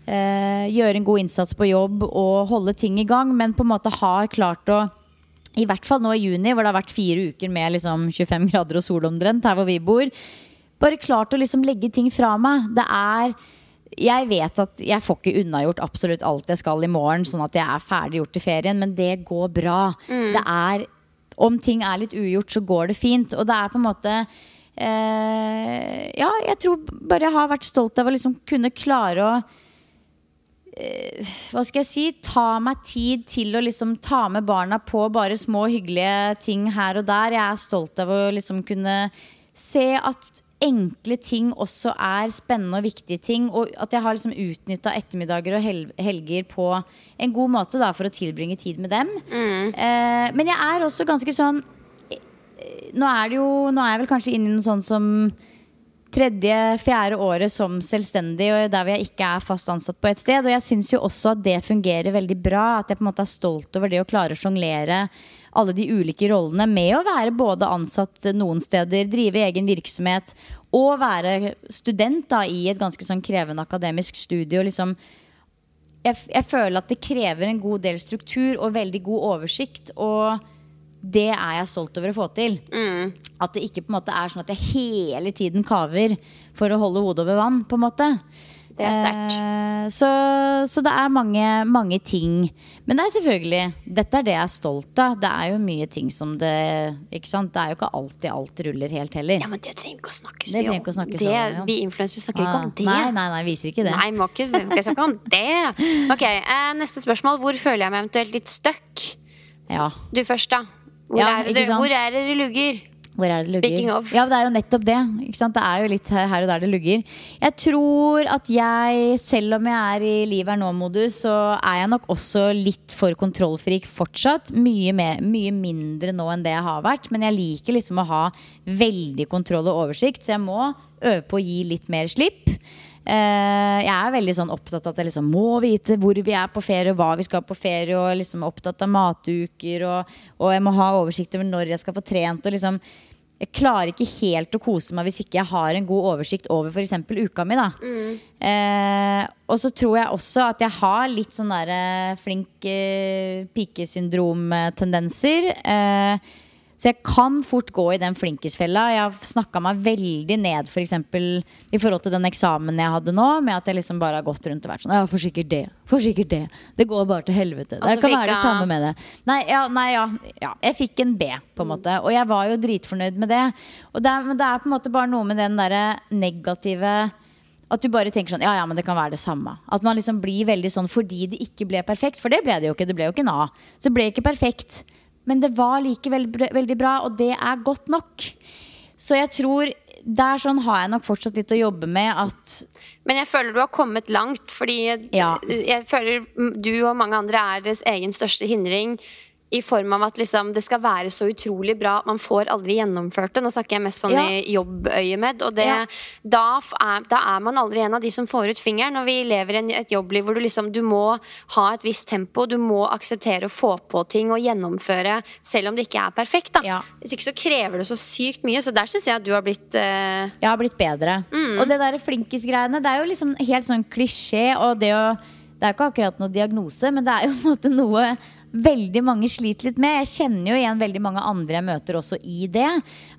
eh, gjøre en god innsats på jobb og holde ting i gang, men på en måte har klart å i hvert fall nå i juni, hvor det har vært fire uker med liksom 25 grader og sol omtrent, her hvor vi bor. Bare klart å liksom legge ting fra meg. Det er Jeg vet at jeg får ikke unnagjort absolutt alt jeg skal i morgen, sånn at jeg er ferdig gjort til ferien, men det går bra. Det er Om ting er litt ugjort, så går det fint. Og det er på en måte eh, Ja, jeg tror bare jeg har vært stolt av å liksom kunne klare å hva skal jeg si, ta meg tid til å liksom ta med barna på bare små hyggelige ting her og der. Jeg er stolt av å liksom kunne se at enkle ting også er spennende og viktige ting. Og at jeg har liksom utnytta ettermiddager og helger på en god måte da, for å tilbringe tid med dem. Eh, men jeg er også ganske sånn eh, Nå er det jo Nå er jeg vel kanskje inne i noe sånn som tredje, fjerde året som selvstendig, og der hvor jeg ikke er fast ansatt på et sted. Og jeg syns jo også at det fungerer veldig bra. At jeg på en måte er stolt over det å klare å sjonglere alle de ulike rollene med å være både ansatt noen steder, drive egen virksomhet og være student da i et ganske sånn krevende akademisk studie. Og liksom jeg, jeg føler at det krever en god del struktur og veldig god oversikt. Og det er jeg stolt over å få til. At det ikke på en måte er sånn at jeg hele tiden kaver for å holde hodet over vann. på en måte Det er sterkt. Eh, så, så det er mange, mange ting. Men det er selvfølgelig Dette er det jeg er stolt av. Det er jo mye ting som det Ikke sant? Det er jo ikke alltid alt ruller helt heller. Ja, men det trenger vi ikke å snakke så mye om. å snakke Det- mye ja. Vi influensere snakker ikke Ah, om det. Nei, nei, nei, viser ikke det. Nei, må ikke, må ikke snakke om det. Ok, eh, Neste spørsmål. Hvor føler jeg meg eventuelt litt stuck? Ja, Du først, da. Hvor, Ja, er, det, hvor er det det lugger? Hvor er det det Speaking lugger? Ja, det er jo nettopp det. Det er jo litt her og der det lugger. Jeg tror at jeg, selv om jeg er i liv er nå-modus, så er jeg nok også litt for kontrollfrik fortsatt. Mye, mer, mye mindre nå enn det jeg har vært. Men jeg liker liksom å ha veldig kontroll og oversikt, så jeg må øve på å gi litt mer slipp. Eh, jeg er veldig sånn opptatt av at jeg liksom må vite hvor vi er på ferie, og hva vi skal på ferie, og liksom opptatt av matuker, og, og jeg må ha oversikt over når jeg skal få trent. Og liksom jeg klarer ikke helt å kose meg hvis ikke jeg har en god oversikt over f.eks. uka mi. da eh, Og så tror jeg også at jeg har litt sånn eh, flink eh, pikesyndrom-tendenser. Eh, så jeg kan fort gå i den flinkisfella. Jeg har snakka meg veldig ned for eksempel, i forhold til den eksamen jeg hadde nå. Med at jeg liksom bare har gått rundt og vært sånn Ja, for sikkert det. For sikkert det. Det går bare til helvete. Det kan være det samme med det. Nei, ja, nei, ja, ja. Jeg fikk en B, på en måte. Og jeg var jo dritfornøyd med det. Det men det er på en måte bare noe med den derre negative at du bare tenker sånn, ja, ja, men det kan være det samme. At man liksom blir veldig sånn fordi det ikke ble perfekt. For det ble det jo ikke. Det ble jo ikke en A. Så det ble ikke perfekt. Men det var likevel veldig bra, og det er godt nok. Så jeg tror der sånn har jeg nok fortsatt litt å jobbe med at Men jeg føler du har kommet langt, fordi Ja. jeg føler du og mange andre er deres egen største hindring. I form av at liksom, det skal være så utrolig bra at man får aldri gjennomført det. Nå snakker jeg mest sånn Ja. i jobbøyemed. Og det, Ja. da, er, da er man aldri en av de som får ut fingeren. Når vi lever i et jobbliv hvor du liksom Du må ha et visst tempo, du må akseptere å få på ting og gjennomføre selv om det ikke er perfekt. Da. Ja. Hvis ikke så krever det så sykt mye. Så der syns jeg at du har blitt uh... Jeg har blitt bedre. Og det der flinkis-greiene, det er jo liksom helt sånn klisjé. Og det, å, det er ikke akkurat noe diagnose, men det er jo på en måte noe veldig mange sliter litt med. Jeg kjenner jo igjen veldig mange andre jeg møter også i det.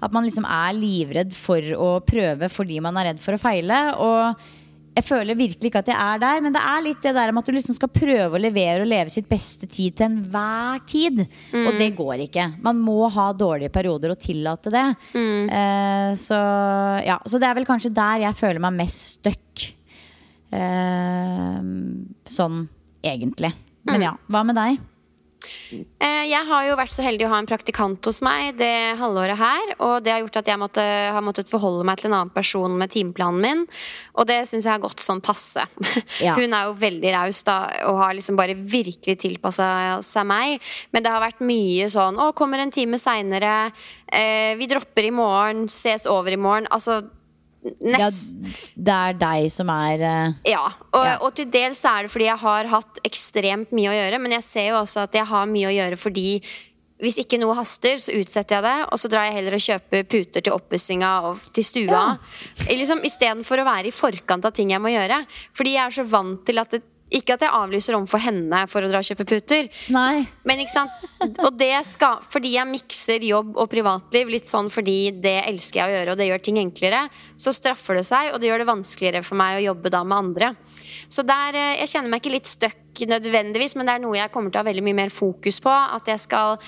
At man liksom er livredd for å prøve fordi man er redd for å feile. Og jeg føler virkelig ikke at jeg er der, men det er litt det der med at du liksom skal prøve å levere og leve sitt beste tid til enhver tid. Og det går ikke. Man må ha dårlige perioder og tillate det. Eh, så, ja, så det er vel kanskje der jeg føler meg mest stuck. Eh, sånn egentlig. Men ja, hva med deg? Eh, Jeg har jo vært så heldig å ha en praktikant hos meg det halvåret her. Og det har gjort at jeg måtte, har måttet forholde meg til en annen person med timeplanen min. Og det syns jeg har gått sånn passe. Ja. Hun er jo veldig raus da, og har liksom bare virkelig tilpassa seg meg. Men det har vært mye sånn Å, kommer en time seinere. Eh, vi dropper i morgen. Ses over i morgen. Altså Ja, det er deg som er uh... ja, og, Ja. og til dels er det fordi jeg har hatt ekstremt mye å gjøre, men jeg ser jo også at jeg har mye å gjøre fordi hvis ikke noe haster, så utsetter jeg det, og så drar jeg heller og kjøper puter til oppussinga og til stua. Liksom, Istedenfor å være i forkant av ting jeg må gjøre. Fordi jeg er så vant til at det, Ikke at jeg avlyser om for henne for å dra og kjøpe puter, Nei. men ikke sant? Og det skal, fordi jeg mikser jobb og privatliv litt sånn fordi det elsker jeg å gjøre, og det gjør ting enklere, så straffer det seg, og det gjør det vanskeligere for meg å jobbe da med andre. Så der, eh, Jeg kjenner meg ikke litt stuck nødvendigvis, men det er noe jeg kommer til å ha veldig mye mer fokus på. At jeg skal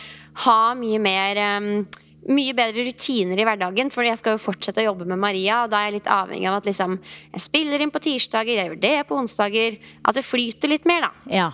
ha mye mer eh, mye bedre rutiner i hverdagen, for jeg skal jo fortsette å jobbe med Maria. Og da er jeg litt avhengig av at liksom, jeg spiller inn på tirsdager, jeg gjør det på onsdager. At det flyter litt mer, da. Ja.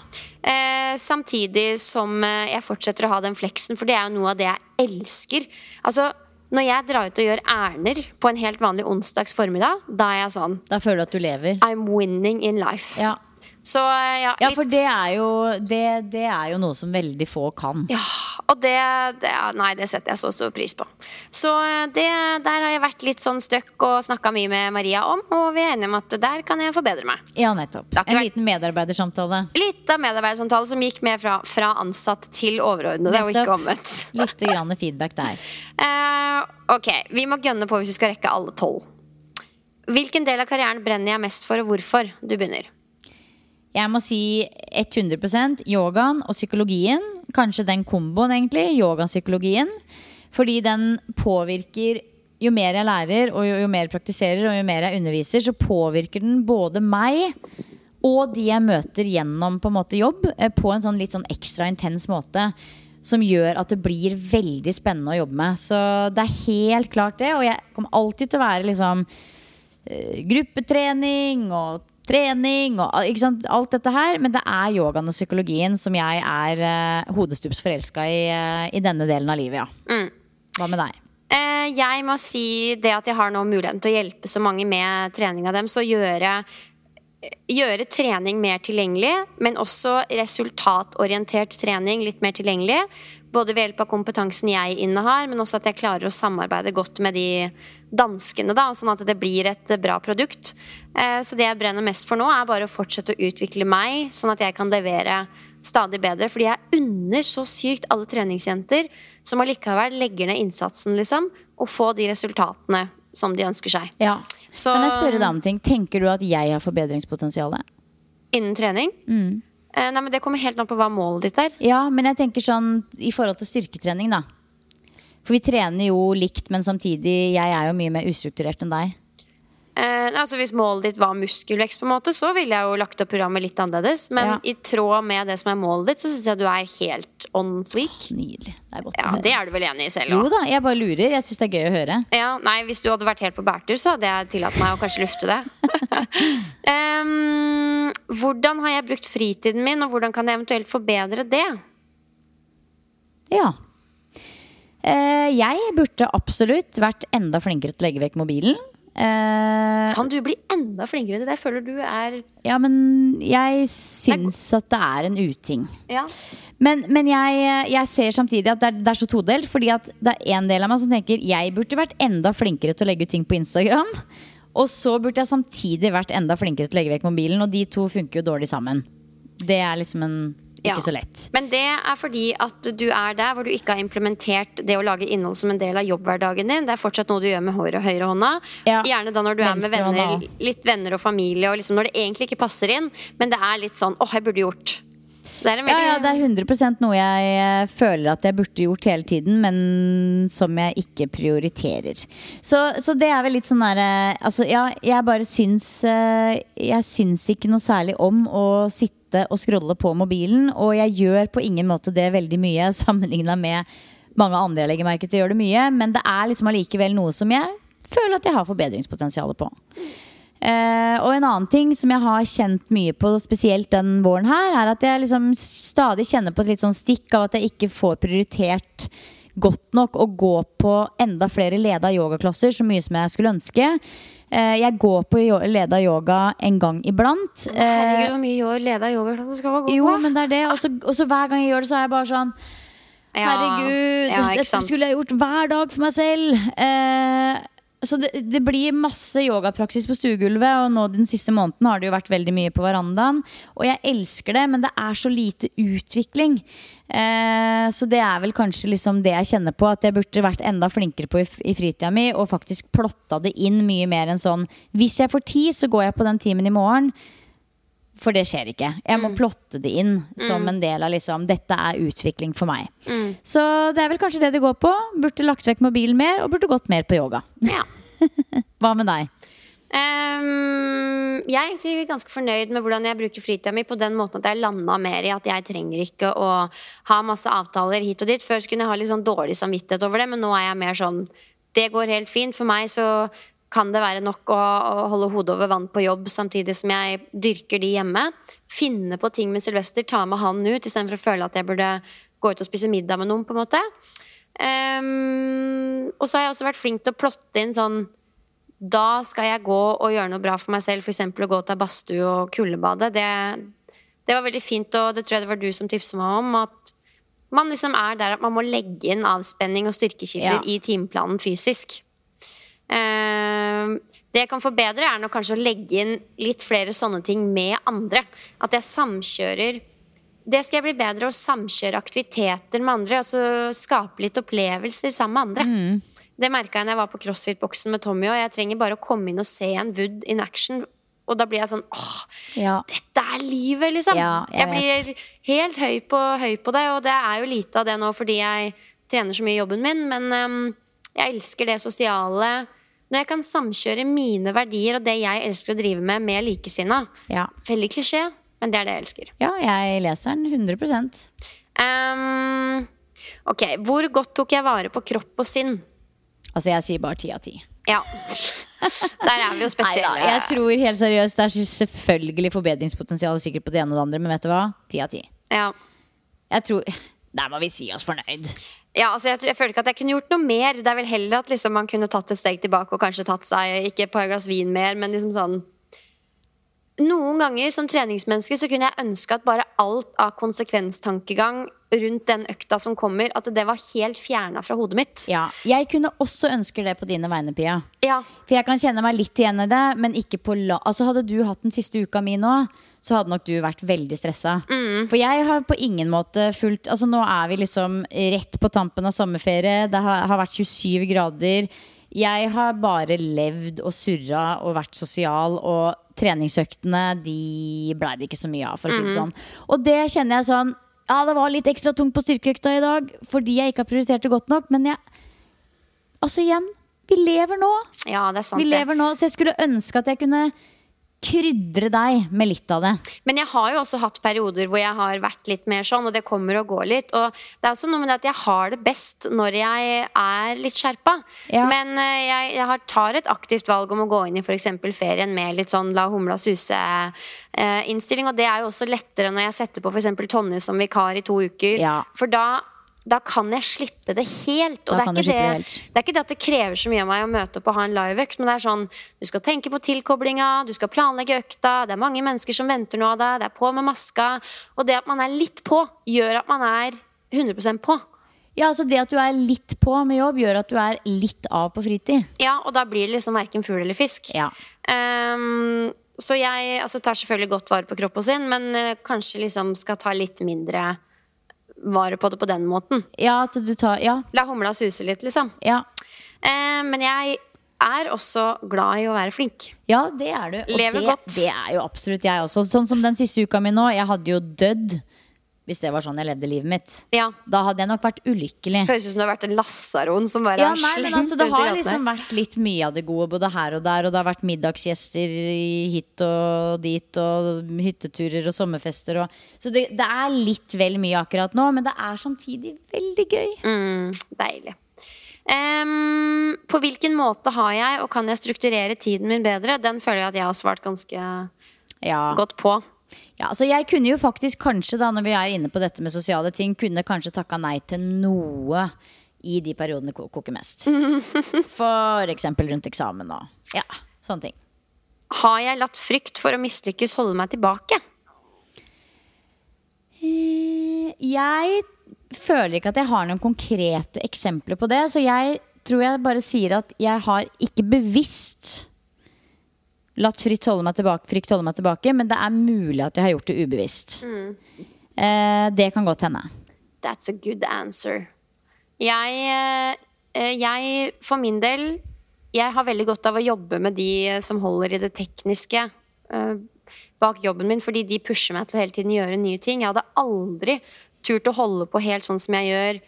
Eh, samtidig som eh, jeg fortsetter å ha den fleksen, for det er jo noe av det jeg elsker. Altså, når jeg drar ut og gjør ærender på en helt vanlig onsdags formiddag, da er jeg sånn Da føler du at du lever. I'm winning in life. Ja. Så eh, ja, Ja, for det er, jo, det, det er jo noe som veldig få kan. Ja, og det, det Nei, det setter jeg så stor pris på. Så eh, det, der har jeg vært litt sånn støkk og snakka mye med Maria om, og vi er enige om at der kan jeg forbedre meg. Ja, nettopp. En vært- liten medarbeidersamtale. Litt av medarbeidersamtale som gikk med fra, fra ansatt til overordnede, og ikke omvendt. Litt grann feedback der. Uh, ok, vi må gønne på hvis vi skal rekke alle tolv. Hvilken del av karrieren brenner jeg mest for, og hvorfor? Du begynner. Jeg må si 100% yogaen og psykologien. Kanskje den komboen, egentlig. Yoga-psykologien. Fordi den påvirker Jo mer jeg lærer, og jo, jo mer jeg praktiserer, og jo mer jeg underviser, så påvirker den både meg og de jeg møter gjennom på en måte jobb, eh, på en sånn litt sånn ekstra intens måte. Som gjør at det blir veldig spennende å jobbe med. Så det er helt klart det. Og jeg kommer alltid til å være liksom eh, gruppetrening og trening og sant? alt dette her. Men det er yogaen og psykologien som jeg er uh, hodestups forelska i eh, i denne delen av livet, ja. Hva med deg? Eh, jeg må si det at jeg har nå muligheten til å hjelpe så mange med trening av dem, så gjøre Gjøre trening mer tilgjengelig, men også resultatorientert trening litt mer tilgjengelig. Både ved hjelp av kompetansen jeg innehar, men også at jeg klarer å samarbeide godt med de danskene, da, sånn at det blir et bra produkt. Eh, Så det jeg brenner mest for nå, er bare å fortsette å utvikle meg, sånn at jeg kan levere stadig bedre. Fordi jeg unner så sykt alle treningsjenter som allikevel legger ned innsatsen, liksom, og få de resultatene som de ønsker seg. Ja. Så Kan jeg spørre deg om ting? Tenker du at jeg har forbedringspotensial? innen trening Mm. Nei, men Det kommer helt an på hva målet ditt er. Ja, men jeg tenker sånn i forhold til styrketrening, da. For vi trener jo likt, men samtidig, jeg er jo mye mer ustrukturert enn deg. Eh, altså Hvis målet ditt var muskelvekst, på en måte så ville jeg jo lagt opp programmet litt annerledes. Men Ja. i tråd med det som er målet ditt, så syns jeg du er helt on fleak. Nydelig. Det er godt Ja, å høre. Det er du vel enig i selv Jo da, jeg bare lurer. Jeg syns det er gøy å høre. Ja, nei, hvis du hadde vært helt på bærtur, så hadde jeg tillatt meg å kanskje lufte det. um, hvordan har jeg brukt fritiden min, og hvordan kan jeg eventuelt forbedre det? Ja. Eh, jeg burde absolutt vært enda flinkere til å legge vekk mobilen. Eh, Kan du bli enda flinkere til det? Jeg føler du er ja, men jeg syns at det er en uting. Ja. Men, men jeg, jeg ser samtidig at det er, det er så todelt. Fordi at det er en del av meg som tenker jeg burde vært enda flinkere til å legge ut ting på Instagram. Og så burde jeg samtidig vært enda flinkere til å legge vekk mobilen. Og de to funker jo dårlig sammen. Det er liksom en, ikke Ja. så lett. Men det er fordi at du er der hvor du ikke har implementert det å lage innhold som en del av jobbhverdagen din. Det er fortsatt noe du gjør med høyre, høyrehånda. Ja. Gjerne da når du er med venner, litt venner og familie, og liksom når det egentlig ikke passer inn. Men det er litt sånn åh, jeg burde gjort. Så det er en Ja, veldig ja, det er 100 noe jeg eh, føler at jeg burde gjort hele tiden, men som jeg ikke prioriterer. Så, så det er vel litt sånn derre Altså, ja, jeg bare syns eh, Jeg syns ikke noe særlig om å sitte og scrolle på mobilen, og jeg gjør på ingen måte det veldig mye sammenligna med mange andre jeg legger merke til gjør det mye, men det er liksom allikevel noe som jeg føler at jeg har forbedringspotensial på. Eh, og en annen ting som jeg har kjent mye på, spesielt den våren her, er at jeg liksom stadig kjenner på et litt sånn stikk av at jeg ikke får prioritert godt nok å gå på enda flere leda yogaklasser så mye som jeg skulle ønske. Eh, jeg går på leda yoga en gang iblant. Eh, Herregud, hvor mye leda yogaklasser skal man gå jo, men det er det. Og så- hver gang jeg gjør det, så er jeg bare sånn Herregud, ja, ja, dette skulle jeg gjort hver dag for meg selv. Eh, så det, det blir masse yogapraksis på stuegulvet, og nå den siste måneden har det jo vært veldig mye på verandaen. Og jeg elsker det, men det er så lite utvikling. Eh, så det er vel kanskje liksom det jeg kjenner på, at jeg burde vært enda flinkere på i, i fritida mi, og faktisk plotta det inn mye mer enn sånn Hvis jeg får tid, så går jeg på den timen i morgen. For det skjer ikke. Jeg må plotte det inn som en del av liksom Dette er utvikling for meg. Så det er vel kanskje det det går på. Burde lagt vekk mobilen mer, og burde gått mer på yoga. Ja. Hva med deg? Um, jeg er egentlig ganske fornøyd med hvordan jeg bruker fritida mi. På den måten at jeg landa mer i at jeg trenger ikke å ha masse avtaler hit og dit. Før skulle jeg ha litt sånn dårlig samvittighet over det, men nå er jeg mer sånn Det går helt fint. For meg så kan det være nok å, å holde hodet over vann på jobb samtidig som jeg dyrker de hjemme. Finne på ting med Sylvester, ta med han ut istedenfor å føle at jeg burde gå ut og spise middag med noen. på en måte Um, Og så har jeg også vært flink til å plotte inn sånn da skal jeg gå og gjøre noe bra for meg selv, f.eks. å gå til badstue og kuldebade. Det, det var veldig fint, og det tror jeg det var du som tipset meg om. At man liksom er der at man må legge inn avspenning og styrkekilder Ja. i timeplanen fysisk. Eh, det jeg kan forbedre, er nok kanskje å legge inn litt flere sånne ting med andre. At jeg samkjører Det skal jeg bli bedre å samkjøre aktiviteter med andre. Altså skape litt opplevelser sammen med andre. Det merka jeg når jeg var på CrossFit-boksen med Tommy. Og jeg trenger bare å komme inn og se en Wood in action. Og da blir jeg sånn åh, Ja. dette er livet, liksom. Ja, jeg blir helt høy på, høy på det, og det er jo lite av det nå fordi jeg trener så mye i jobben min, men um, jeg elsker det sosiale. Når jeg kan samkjøre mine verdier og det jeg elsker å drive med, med likesinna. Ja. Veldig klisjé, men det er det jeg elsker. ja, jeg leser den 100% Ehm, ok, hvor godt tok jeg vare på kropp og sinn? Altså, jeg sier bare ti av ti. Ja. Der er vi jo spesielle. Neida, jeg tror helt seriøst det er selvfølgelig forbedringspotensial sikkert på det ene og det andre, men vet du hva? Ti av ti. Ja. Jeg tror Der må vi si oss fornøyd. Ja, altså jeg, jeg føler ikke at jeg kunne gjort noe mer. Det er vel heller at liksom man kunne tatt et steg tilbake og kanskje tatt seg ikke et par glass vin mer, men liksom sånn Noen ganger som treningsmenneske så kunne jeg ønske at bare alt av konsekvenstankegang rundt den økta som kommer, at det var helt fjerna fra hodet mitt. Ja, Jeg kunne også ønske det på dine vegne, Pia. Ja. For jeg kan kjenne meg litt igjen i det, men ikke på la... Altså Hadde du hatt den siste uka mi nå, så hadde nok du vært veldig stressa. For jeg har på ingen måte fulgt Altså Nå er vi liksom rett på tampen av sommerferie. Det har, har vært 27 grader. Jeg har bare levd og surra og vært sosial, og treningsøktene de blei det ikke så mye av, for å si det sånn. Og det kjenner jeg sånn Ja, det var litt ekstra tungt på styrkeøkta i dag fordi jeg ikke har prioritert det godt nok, men jeg Altså igjen, vi lever nå. ja, det er sant. Vi lever nå, så jeg skulle ønske at jeg kunne krydre deg med litt av det. Men jeg har jo også hatt perioder hvor jeg har vært litt mer sånn, og det kommer og går litt. Og det er også noe med det at jeg har det best når jeg er litt skjerpa. Ja. Men eh, jeg, jeg har, tar et aktivt valg om å gå inn i f.eks. ferien med litt sånn la humla suse-innstilling. og det er jo også lettere når jeg setter på f.eks. Tonje som vikar i to uker. Ja. For da da kan jeg slippe det helt. Og det er, ikke det, det er ikke det at det krever så mye av meg å møte opp og ha en liveøkt, men det er sånn du skal tenke på tilkoblinga, du skal planlegge økta, det er mange mennesker som venter noe av deg, det er på med maska. Og det at man er litt på, gjør at man er 100% på. Ja, altså Det at du er litt på med jobb, gjør at du er litt av på fritid. Ja, og da blir det liksom verken fugl eller fisk. Ja. Um, så jeg altså, tar selvfølgelig godt vare på kroppen sin, men eh, kanskje liksom skal ta litt mindre vare på det på den måten. Ja, at du tar Ja. La humla suse litt, liksom. Ja, Eh, men jeg er også glad i å være flink. ja det er du. Og Lever det, godt. det er jo absolutt jeg også. Sånn som den siste uka mi nå. Jeg hadde jo dødd Hvis det var sånn jeg levde livet mitt. Ja. Da hadde jeg nok vært ulykkelig. Høres ut som du har vært en lasaron som bare Ja, nei, men altså, det har liksom vært litt mye av det gode både her og der. Og det har vært middagsgjester hit og dit, og hytteturer og sommerfester. Og, så det, det er litt vel mye akkurat nå, men det er samtidig veldig gøy. Mm, deilig. Um, på hvilken måte har jeg, og kan jeg strukturere tiden min bedre? Den føler jeg at jeg har svart ganske Ja. godt på. Ja, så jeg kunne jo faktisk kanskje, da når vi er inne på dette med sosiale ting, kunne kanskje takka nei til noe i de periodene det koker mest. For eksempel rundt eksamen og ja, sånne ting. Har jeg latt frykt for å mislykkes holde meg tilbake? Jeg føler ikke at jeg har noen konkrete eksempler på det, så jeg tror jeg bare sier at jeg har ikke bevisst latt frykt holde meg tilbake, frykt holde meg tilbake, men det er mulig at jeg har gjort det ubevisst. Eh, det kan godt hende. That's a good answer. Jeg, eh, jeg, for min del, jeg har veldig godt av å jobbe med de som holder i det tekniske eh, bak jobben min, fordi de pusher meg til å hele tiden gjøre nye ting. Jeg hadde aldri turt å holde på helt sånn som jeg gjør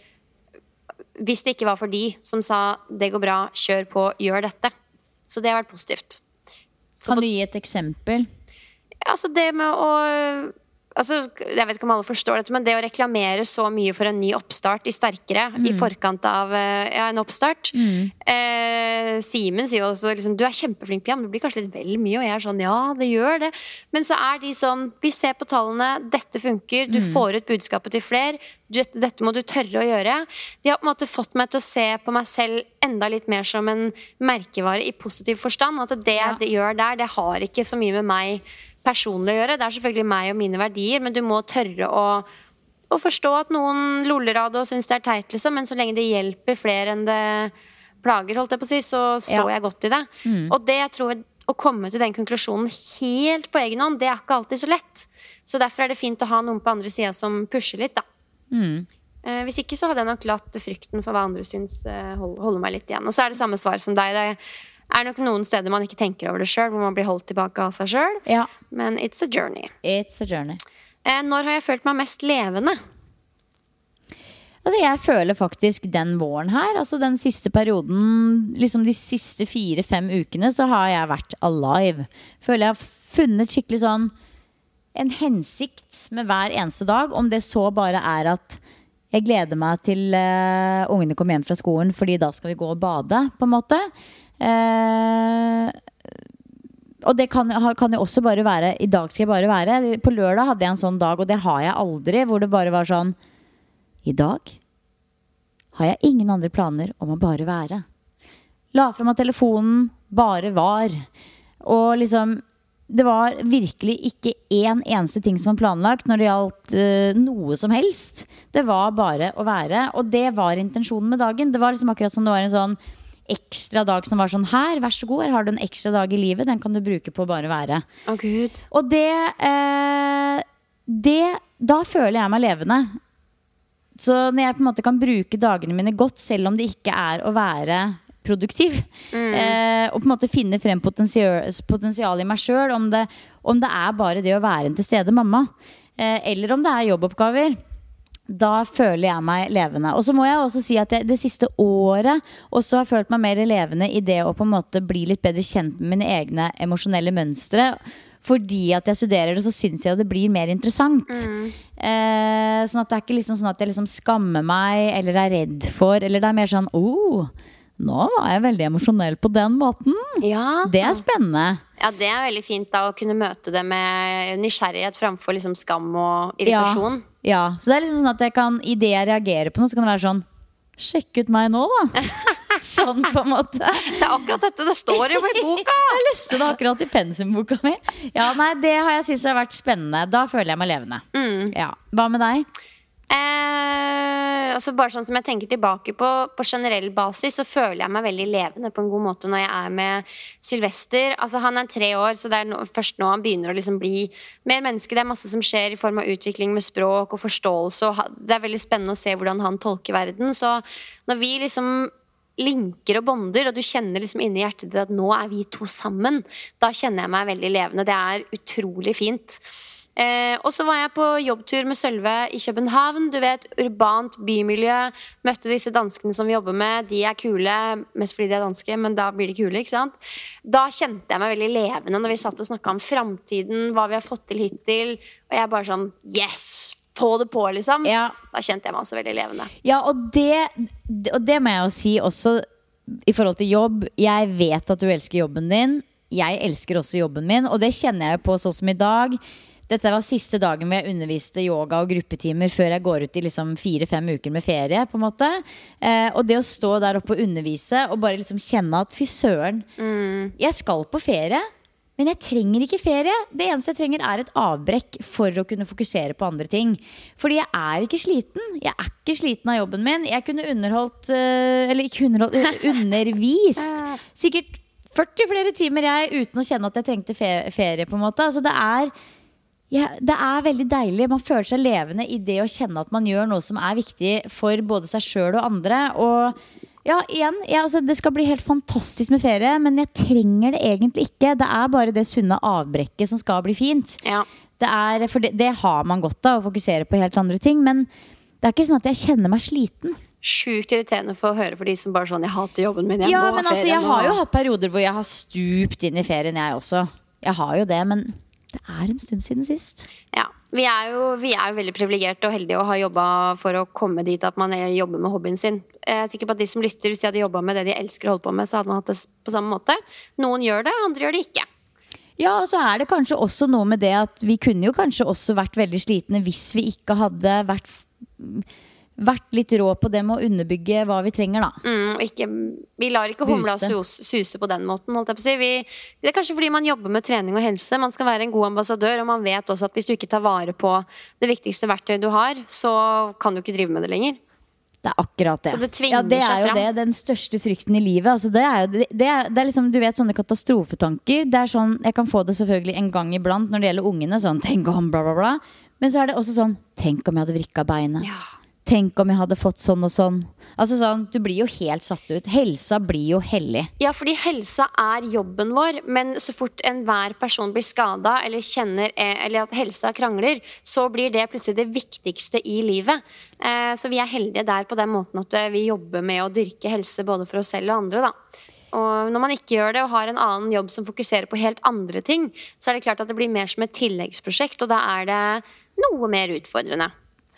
hvis det ikke var for de som sa 'det går bra, kjør på, gjør dette'. Så det har vært positivt. Kan du gi et eksempel? Altså det med å altså, Jeg vet ikke om alle forstår dette, men det å reklamere så mye for en ny oppstart i Sterkere i forkant av eh, ja, en oppstart eh, Simen sier jo også liksom, du er kjempeflink men det blir kanskje litt vel mye. Og jeg er sånn ja, det gjør det. Men så er de sånn vi ser på tallene, dette funker, du får ut budskapet til flere. Dette må du tørre å gjøre. De har på en måte fått meg til å se på meg selv enda litt mer som en merkevare i positiv forstand. At det Ja. det gjør der, det har ikke så mye med meg personlig å gjøre. Det er selvfølgelig meg og mine verdier, men du må tørre å, å forstå at noen loller av det og syns det er teit, liksom. Men så lenge det hjelper flere enn det plager, holdt jeg på å si, så står Ja. jeg godt i det. Og det jeg tror å komme til den konklusjonen helt på egen hånd, det er ikke alltid så lett. Så derfor er det fint å ha noen på andre sida som pusher litt, da. Eh, hvis ikke så hadde jeg nok latt frykten for hva andre syns eh, holde, holde meg litt igjen. Og så er det samme svar som deg. Det er nok noen steder man ikke tenker over det sjøl, hvor man blir holdt tilbake av seg sjøl. Ja. Men it's a journey. It's a journey. Eh, når har jeg følt meg mest levende? Altså, jeg føler faktisk den våren her, altså den siste perioden, liksom de siste fire-fem ukene, så har jeg vært alive. Føler jeg har funnet skikkelig sånn en hensikt med hver eneste dag. Om det så bare er at jeg gleder meg til uh, ungene kommer hjem fra skolen, fordi da skal vi gå og bade, på en måte. Eh, og det kan, kan jo også bare være I dag skal jeg bare være. På lørdag hadde jeg en sånn dag, og det har jeg aldri, hvor det bare var sånn i dag har jeg ingen andre planer om å bare være. La fra meg telefonen, bare var. Og liksom Det var virkelig ikke én eneste ting som var planlagt når det gjaldt uh, noe som helst. Det var bare å være. Og det var intensjonen med dagen. Det var liksom akkurat som det var en sånn ekstra dag som var sånn her, vær så god, her har du en ekstra dag i livet. Den kan du bruke på å bare være. Oh, gud. Og det, eh, det Da føler jeg meg levende. Så når jeg på en måte kan bruke dagene mine godt, selv om det ikke er å være produktiv, eh, og på en måte finne frem potensial, potensial i meg sjøl, om, det- om det er bare det å være en til stede mamma, eh, eller om det er jobboppgaver. Da føler jeg meg levende. Og så må jeg også si at jeg det siste året også har følt meg mer levende i det å på en måte bli litt bedre kjent med mine egne emosjonelle mønstre. Fordi at jeg studerer det, så syns jeg jo det blir mer interessant. Eh, sånn at det er ikke liksom sånn at jeg liksom skammer meg eller er redd for. Eller det er mer sånn oh, nå var jeg veldig emosjonell på den måten. Ja. Det er spennende. ja, det er veldig fint da å kunne møte det med nysgjerrighet framfor liksom skam og irritasjon. Ja, ja. Så det er liksom sånn at jeg kan idet jeg reagerer på noe, så kan det være sånn Sjekk ut meg nå, da. sånn på en måte. Det er akkurat dette det står jo i boka! Jeg leste det akkurat i pensumboka mi. Ja, nei, Det har jeg syntes har vært spennende. Da føler jeg meg levende. Ja. Hva med deg? Eh, også bare sånn som jeg tenker tilbake på På generell basis så føler jeg meg veldig levende på en god måte når jeg er med Sylvester. Altså Han er tre år, så det er no, først nå han begynner å liksom bli mer menneske. Det er masse som skjer i form av utvikling med språk og forståelse. Og det er veldig spennende å se hvordan han tolker verden. Så når vi liksom linker og bonder, og du kjenner liksom inni hjertet ditt at nå er vi to sammen, da kjenner jeg meg veldig levende. Det er utrolig fint. Eh, og så var jeg på jobbtur med Sølve i København. Du vet, Urbant bymiljø. Møtte disse danskene som vi jobber med. De er kule, mest fordi de er danske, men da blir de kule. ikke sant? Da kjente jeg meg veldig levende når vi satt og snakka om framtiden, hva vi har fått til hittil. Og jeg bare sånn Yes! Få det på, liksom. Ja. Da kjente jeg meg også veldig levende. Ja, og det, og det må jeg jo si også i forhold til jobb. Jeg vet at du elsker jobben din. Jeg elsker også jobben min, og det kjenner jeg på sånn som i dag. Dette var siste dagen hvor jeg underviste yoga og gruppetimer før jeg går ut i liksom fire-fem uker med ferie. på en måte eh, Og det å stå der oppe og undervise og bare liksom kjenne at fy søren, jeg skal på ferie. Men jeg trenger ikke ferie. Det eneste jeg trenger, er et avbrekk for å kunne fokusere på andre ting. Fordi jeg er ikke sliten. Jeg er ikke sliten av jobben min. Jeg kunne underholdt eh, Eller ikke underholdt, eh, undervist. Sikkert 40 flere timer jeg uten å kjenne at jeg trengte ferie. på en måte Altså det er ja, det er veldig deilig. Man føler seg levende i det å kjenne at man gjør noe som er viktig for både seg sjøl og andre. Og ja, igjen, ja, altså, det skal bli helt fantastisk med ferie, men jeg trenger det egentlig ikke. Det er bare det sunne avbrekket som skal bli fint. Ja. Det, er, for det, det har man godt av, å fokusere på helt andre ting. Men det er ikke sånn at jeg kjenner meg sliten. Sjukt irriterende for å høre for de som bare sånn Jeg hater jobben min. Jeg Ja, må ha ferie. altså, jeg har jo hatt perioder hvor jeg har stupt inn i ferien, jeg også. Jeg har jo det, men det er en stund siden sist. Ja, vi er jo, vi er jo veldig privilegerte og heldige og har jobba for å komme dit at man er- jobber med hobbyen sin. Jeg er sikker på at de som lytter, Hvis de hadde jobba med det de elsker å holde på med, så hadde man hatt det på samme måte. Noen gjør det, andre gjør det ikke. Ja, og så er det kanskje også noe med det at vi kunne jo kanskje også vært veldig slitne hvis vi ikke hadde vært vært litt rå på det med å underbygge hva vi trenger, da. Mm, ikke, vi lar ikke humla sus, suse på den måten. Si. vi, det er kanskje fordi man jobber med trening og helse. Man skal være en god ambassadør, og man vet også at hvis du ikke tar vare på det viktigste verktøyet du har, så kan du ikke drive med det lenger. Det er akkurat det. Så det tvinger ja, det er jo det, den største frykten i livet. Altså, det, er jo, det, det, er, det er liksom, du vet sånne katastrofetanker. Det er sånn, Jeg kan få det selvfølgelig en gang iblant når det gjelder ungene. Sånn, tenk om bla, bla, bla. Men så er det også sånn Tenk om jeg hadde vrikka beinet. Tenk om jeg hadde fått sånn og sånn. Altså sånn, Du blir jo helt satt ut. Helsa blir jo hellig. Ja, fordi helsa er jobben vår, men så fort enhver person blir skada eller kjenner eh, Eller at helsa krangler, så blir det plutselig det viktigste i livet. Eh, Så vi er heldige der på den måten at eh, vi jobber med å dyrke helse både for oss selv og andre, da. Og når man ikke gjør det og har en annen jobb som fokuserer på helt andre ting, så er det klart at det blir mer som et tilleggsprosjekt, og da er det noe mer utfordrende.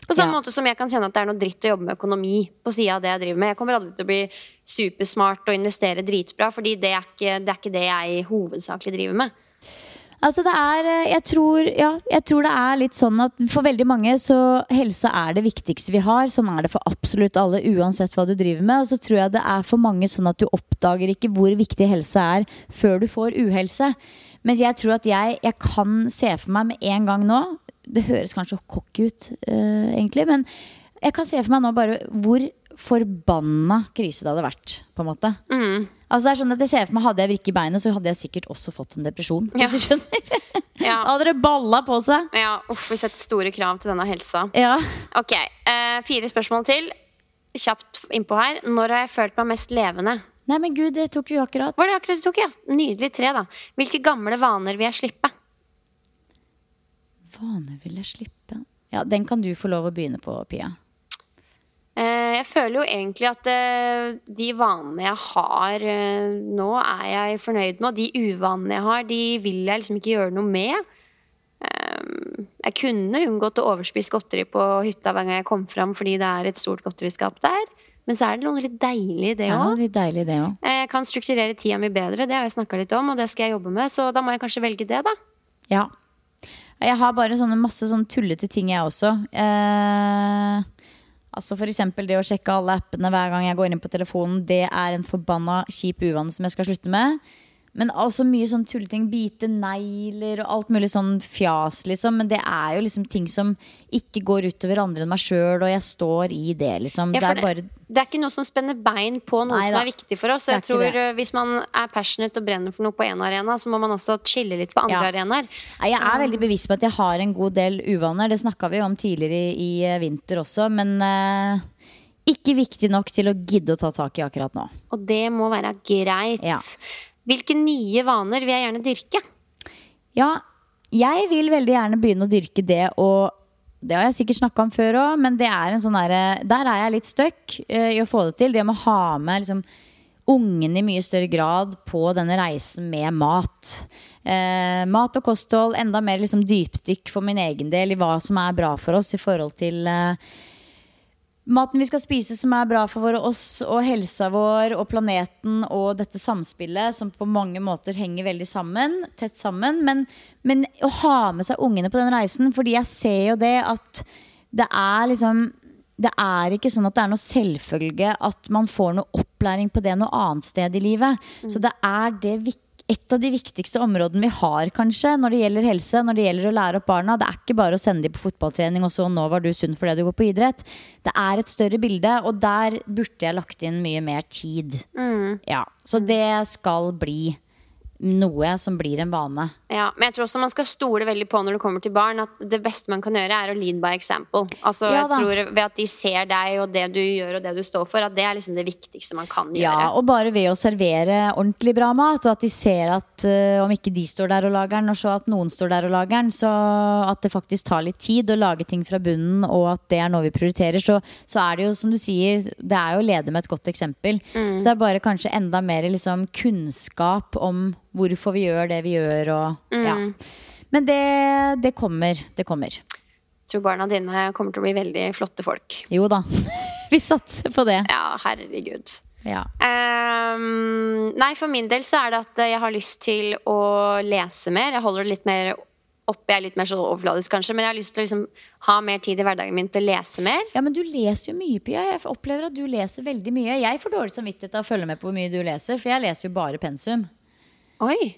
På samme Ja. måte som jeg kan kjenne at det er noe dritt å jobbe med økonomi på sida av det jeg driver med. Jeg kommer aldri til å bli supersmart og investere dritbra, fordi det er ikke det, er ikke det jeg hovedsakelig driver med. Altså det er, eh, jeg tror, ja, jeg tror det er litt sånn at for veldig mange så helse er det viktigste vi har. Sånn er det for absolutt alle, uansett hva du driver med. Og så tror jeg det er for mange sånn at du oppdager ikke hvor viktig helse er før du får uhelse. Mens jeg tror at jeg, jeg kan se for meg med en gang nå Det høres kanskje cocky ut, uh, egentlig, men jeg kan se for meg nå bare hvor forbanna krise det hadde vært, på en måte. Altså det er sånn at jeg ser for meg Hadde jeg vrikket beinet, så hadde jeg sikkert også fått en depresjon. Ja. Hvis du skjønner Ja. Hadde det balla på seg. Ja, uff, vi setter store krav til denne helsa. Ja. Ok, uh, fire spørsmål til. Kjapt innpå her. Når har jeg følt meg mest levende? Nei, men gud, det tok jo akkurat. Var det akkurat du tok, ja? Nydelig tre, da. Hvilke gamle vaner vil jeg slippe? Vaner vil jeg slippe? Ja, den kan du få lov å begynne på, Pia. Eh, jeg føler jo egentlig at eh, de vanene jeg har eh, nå, er jeg fornøyd med. Og de uvanene jeg har, de vil jeg liksom ikke gjøre noe med. Jeg kunne unngått å overspise godteri på hytta hver gang jeg kom fram fordi det er et stort godteriskap der. Men så er det noe litt deilig i òg. det òg. Jeg kan strukturere tida mi bedre, det har jeg snakka litt om, og det skal jeg jobbe med. Så da må jeg kanskje velge det, da. Ja. Jeg har bare sånne masse sånne tullete ting, jeg også. Eh, altså eksempel det å sjekke alle appene hver gang jeg går inn på telefonen. Det er en forbanna kjip uvane som jeg skal slutte med. Men også mye sånn tulleting. Bite negler og alt mulig sånn fjas, liksom. Men det er jo liksom ting som ikke går utover andre enn meg sjøl, og jeg står i det, liksom. Ja, det er bare det er ikke noe som spenner bein på noe Nei som er viktig for oss. Og jeg tror det. Hvis man er passionate og brenner for noe på én arena, så må man også chille litt på andre Ja. arenaer. Nei, Jeg er veldig bevisst på at jeg har en god del uvaner. Det snakka vi om tidligere i, i eh, vinter også. Men uh ikke viktig nok til å gidde å ta tak i akkurat nå. Og det må være greit. Ja. Hvilke nye vaner vil jeg gjerne dyrke? Ja, Jeg vil veldig gjerne begynne å dyrke det og det har jeg sikkert snakka om før òg, men det er en sånn der, der er jeg litt stuck uh, i å få det til. Det med å ha med liksom, ungene i mye større grad på denne reisen med mat. Eh, mat og kosthold, enda mer liksom, dypdykk for min egen del i hva som er bra for oss i forhold til eh, maten vi skal spise som er bra for oss og helsa vår og planeten og dette samspillet som på mange måter henger veldig sammen, tett sammen. Men, men å ha med seg ungene på den reisen, fordi jeg ser jo det at det er liksom det er ikke sånn at det er noe selvfølge at man får noe opplæring på det noe annet sted i livet. Så det er det vik- et av de viktigste områdene vi har kanskje når det gjelder helse. Når det gjelder å lære opp barna. Det er ikke bare å sende dem på fotballtrening og så nå var du sunn fordi du går på idrett. Det er et større bilde, og der burde jeg lagt inn mye mer tid. Ja, Så det skal bli noe som blir en vane. Ja, men jeg tror også man skal stole veldig på når det kommer til barn, at det beste man kan gjøre, er å lead by example. Altså, Ja jeg tror Ved at de ser deg og det du gjør og det du står for, at det er liksom det viktigste man kan gjøre. Ja, og bare ved å servere ordentlig bra mat, og at de ser at uh, om ikke de står der og lager den, og så at noen står der og lager den, så at det faktisk tar litt tid å lage ting fra bunnen, og at det er noe vi prioriterer, så, så er det jo som du sier, det er jo å lede med et godt eksempel. Så det er bare kanskje enda mer liksom kunnskap om hvorfor vi gjør det vi gjør, og ja. Men det, det kommer. Det kommer. Jeg tror barna dine kommer til å bli veldig flotte folk. Jo da. vi satser på det. Ja, herregud. Ja. Um, nei, for min del så er det at jeg har lyst til å lese mer. Jeg holder det litt mer oppe. Jeg er litt mer så overfladisk, kanskje, men jeg har lyst til å liksom ha mer tid i hverdagen min til å lese mer. Ja, men du leser jo mye, Pia. Jeg opplever at du leser veldig mye. Jeg får dårlig samvittighet av å følge med på hvor mye du leser, for jeg leser jo bare pensum. Oi.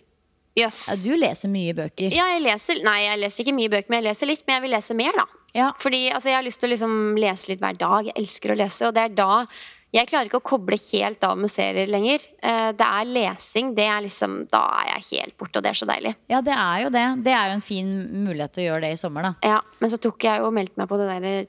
Jøss. Ja, du leser mye bøker. Ja, jeg leser Nei, jeg leser ikke mye bøker, men jeg leser litt. Men jeg vil lese mer, da. Ja. Fordi altså, jeg har lyst til å liksom lese litt hver dag. Jeg elsker å lese, og det er da jeg klarer ikke å koble helt av med serier lenger. Eh, Det er lesing. Det er liksom, da er jeg helt borte, og det er så deilig. Ja, det er jo det. Det er jo en fin mulighet til å gjøre det i sommer, da. Ja, Men så tok jeg jo og meldte meg på det der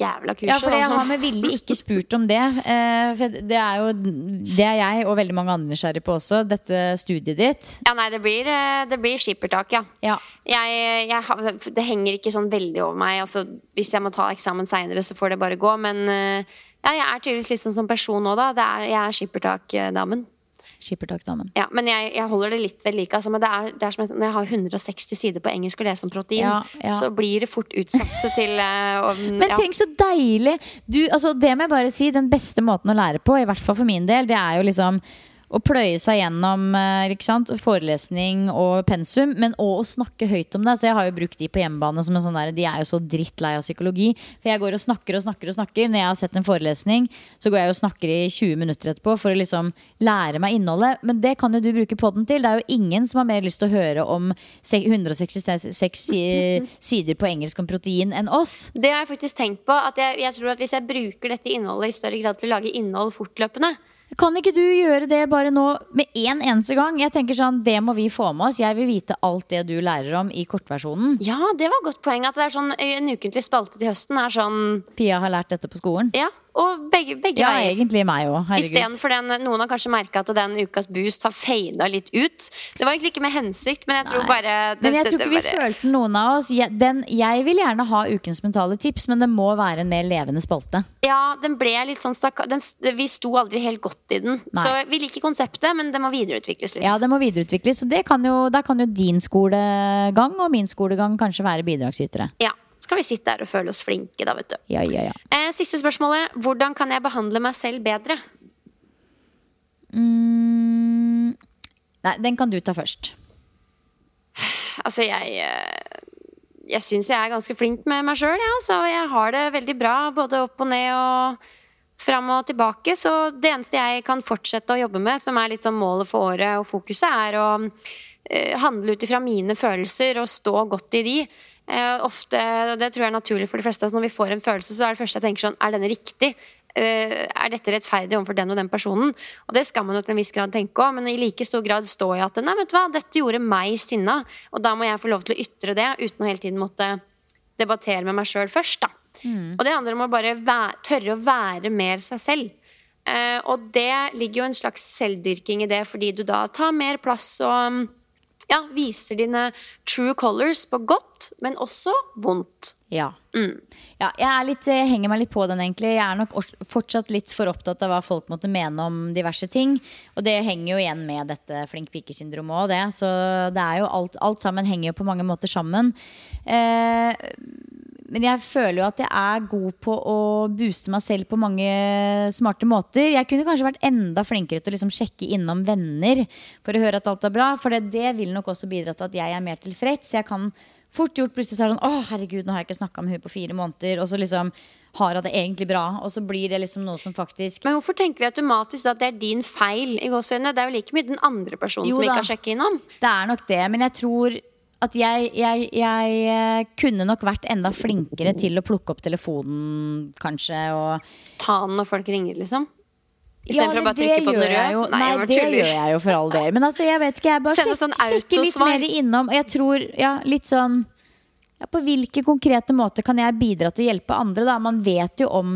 jævla kurset. Ja, for jeg har med vilje ikke spurt om det. eh, For det er jo Det er jeg og veldig mange andre nysgjerrig på også. Dette studiet ditt. Ja, nei, det blir, eh, det blir skippertak, ja. Ja. Jeg, jeg, det henger ikke sånn veldig over meg. Altså, hvis jeg må ta eksamen seinere, så får det bare gå. Men eh, ja, jeg er tydeligvis litt sånn som person nå, da. Det er, jeg er skippertak-damen. Skippertakdamen. Ja, men jeg, jeg holder det litt ved like. Altså, men det er, det er som jeg, når jeg har 160 sider på engelsk å lese om protein, Ja, ja. så blir det fort utsatt til uh, å- Men ja. tenk så deilig! Du, altså, det må jeg bare si, den beste måten å lære på, i hvert fall for min del, det er jo liksom å pløye seg gjennom eh, forelesning og pensum, men òg å snakke høyt om det. Så jeg har jo brukt de på hjemmebane som en sånn der, De er jo så drittlei av psykologi. For jeg går og snakker og snakker og snakker. Når jeg har sett en forelesning, så går jeg og snakker i 20 minutter etterpå for å liksom lære meg innholdet. Men det kan jo du bruke podden til. Det er jo ingen som har mer lyst til å høre om 166 sider på engelsk om protein enn oss. Det har jeg faktisk tenkt på. At jeg, jeg tror at Hvis jeg bruker dette innholdet i større grad til å lage innhold fortløpende Kan ikke du gjøre det bare nå med én eneste gang? Jeg tenker sånn, Det må vi få med oss. Jeg vil vite alt det du lærer om i kortversjonen. Ja, det var et godt poeng. At det er sånn en ukentlig spalte til høsten er sånn Pia har lært dette på skolen. Ja, og begge, begge Ja, veier. egentlig meg òg. Istedenfor den Noen har kanskje merka at den ukas boost har fada litt ut. Det var egentlig ikke med hensikt, men jeg tror Nei. bare det, Men jeg tror ikke vi bare- følte noen av oss. Jeg, den, jeg vil gjerne ha ukens mentale tips, men det må være en mer levende spalte. Ja, den ble litt sånn stakk... Den, vi sto aldri helt godt i den. Nei. Så vi liker konseptet, men det må videreutvikles litt. Ja, det må videreutvikles. Så det kan jo, der kan jo din skolegang og min skolegang kanskje være bidragsytere. Ja. Så kan vi sitte der og føle oss flinke, da, vet du. Ja, ja, ja. Eh, siste spørsmålet. Hvordan kan jeg behandle meg selv bedre? Mm, nei, den kan du ta først. Altså, jeg eh, Jeg syns jeg er ganske flink med meg sjøl, ja, så jeg har det veldig bra både opp og ned og fram og tilbake. Så det eneste jeg kan fortsette å jobbe med, som er litt sånn målet for året og fokuset, er å eh, handle ut ifra mine følelser og stå godt i de. Eh, ofte, og det tror jeg er naturlig for de fleste av oss, når vi får en følelse, så er det første jeg tenker sånn Er denne riktig? Eh, er dette rettferdig overfor den og den personen? Og det skal man jo til en viss grad tenke òg, men i like stor grad står jeg at nei, vet du hva, dette gjorde meg sinna, og da må jeg få lov til å ytre det uten å hele tiden måtte debattere med meg sjøl først. da. Og det handler om å bare være, tørre å være mer seg selv. Eh, og det ligger jo en slags selvdyrking i det, fordi du da tar mer plass og ja, viser dine true colors på godt, men også vondt. Ja. ja jeg, litt, jeg henger meg litt på den, egentlig. Jeg er nok fortsatt litt for opptatt av hva folk måtte mene om diverse ting. Og det henger jo igjen med dette flink pike-syndromet òg, det. Så det er jo alt, alt sammen henger jo på mange måter sammen. Eh, men jeg føler jo at jeg er god på å booste meg selv på mange smarte måter. Jeg kunne kanskje vært enda flinkere til å liksom sjekke innom venner for å høre at alt er bra. For det, det vil nok også bidra til at jeg er mer tilfreds. Jeg kan fort gjort plutselig så er det sånn Å, herregud, nå har jeg ikke snakka med hun på fire måneder. Og så liksom har hun det egentlig bra. Og så blir det liksom noe som faktisk Men hvorfor tenker vi automatisk at det er din feil? i gåseøynene? Det er jo like mye den andre personen Jo som da. ikke har sjekket innom. Det er nok det, men jeg tror at jeg, jeg, jeg eh, kunne nok vært enda flinkere til å plukke opp telefonen, kanskje. Og Ta den når folk ringer, liksom. Ja, Istedenfor å bare trykke på den røde. Nei, jeg det gjør jeg jo for all del. Men altså, jeg vet ikke. Jeg bare sjek, sånn sjekker litt mer innom. Og jeg tror, ja, litt sånn ja, På hvilke konkrete måter kan jeg bidra til å hjelpe andre? Da? Man vet jo om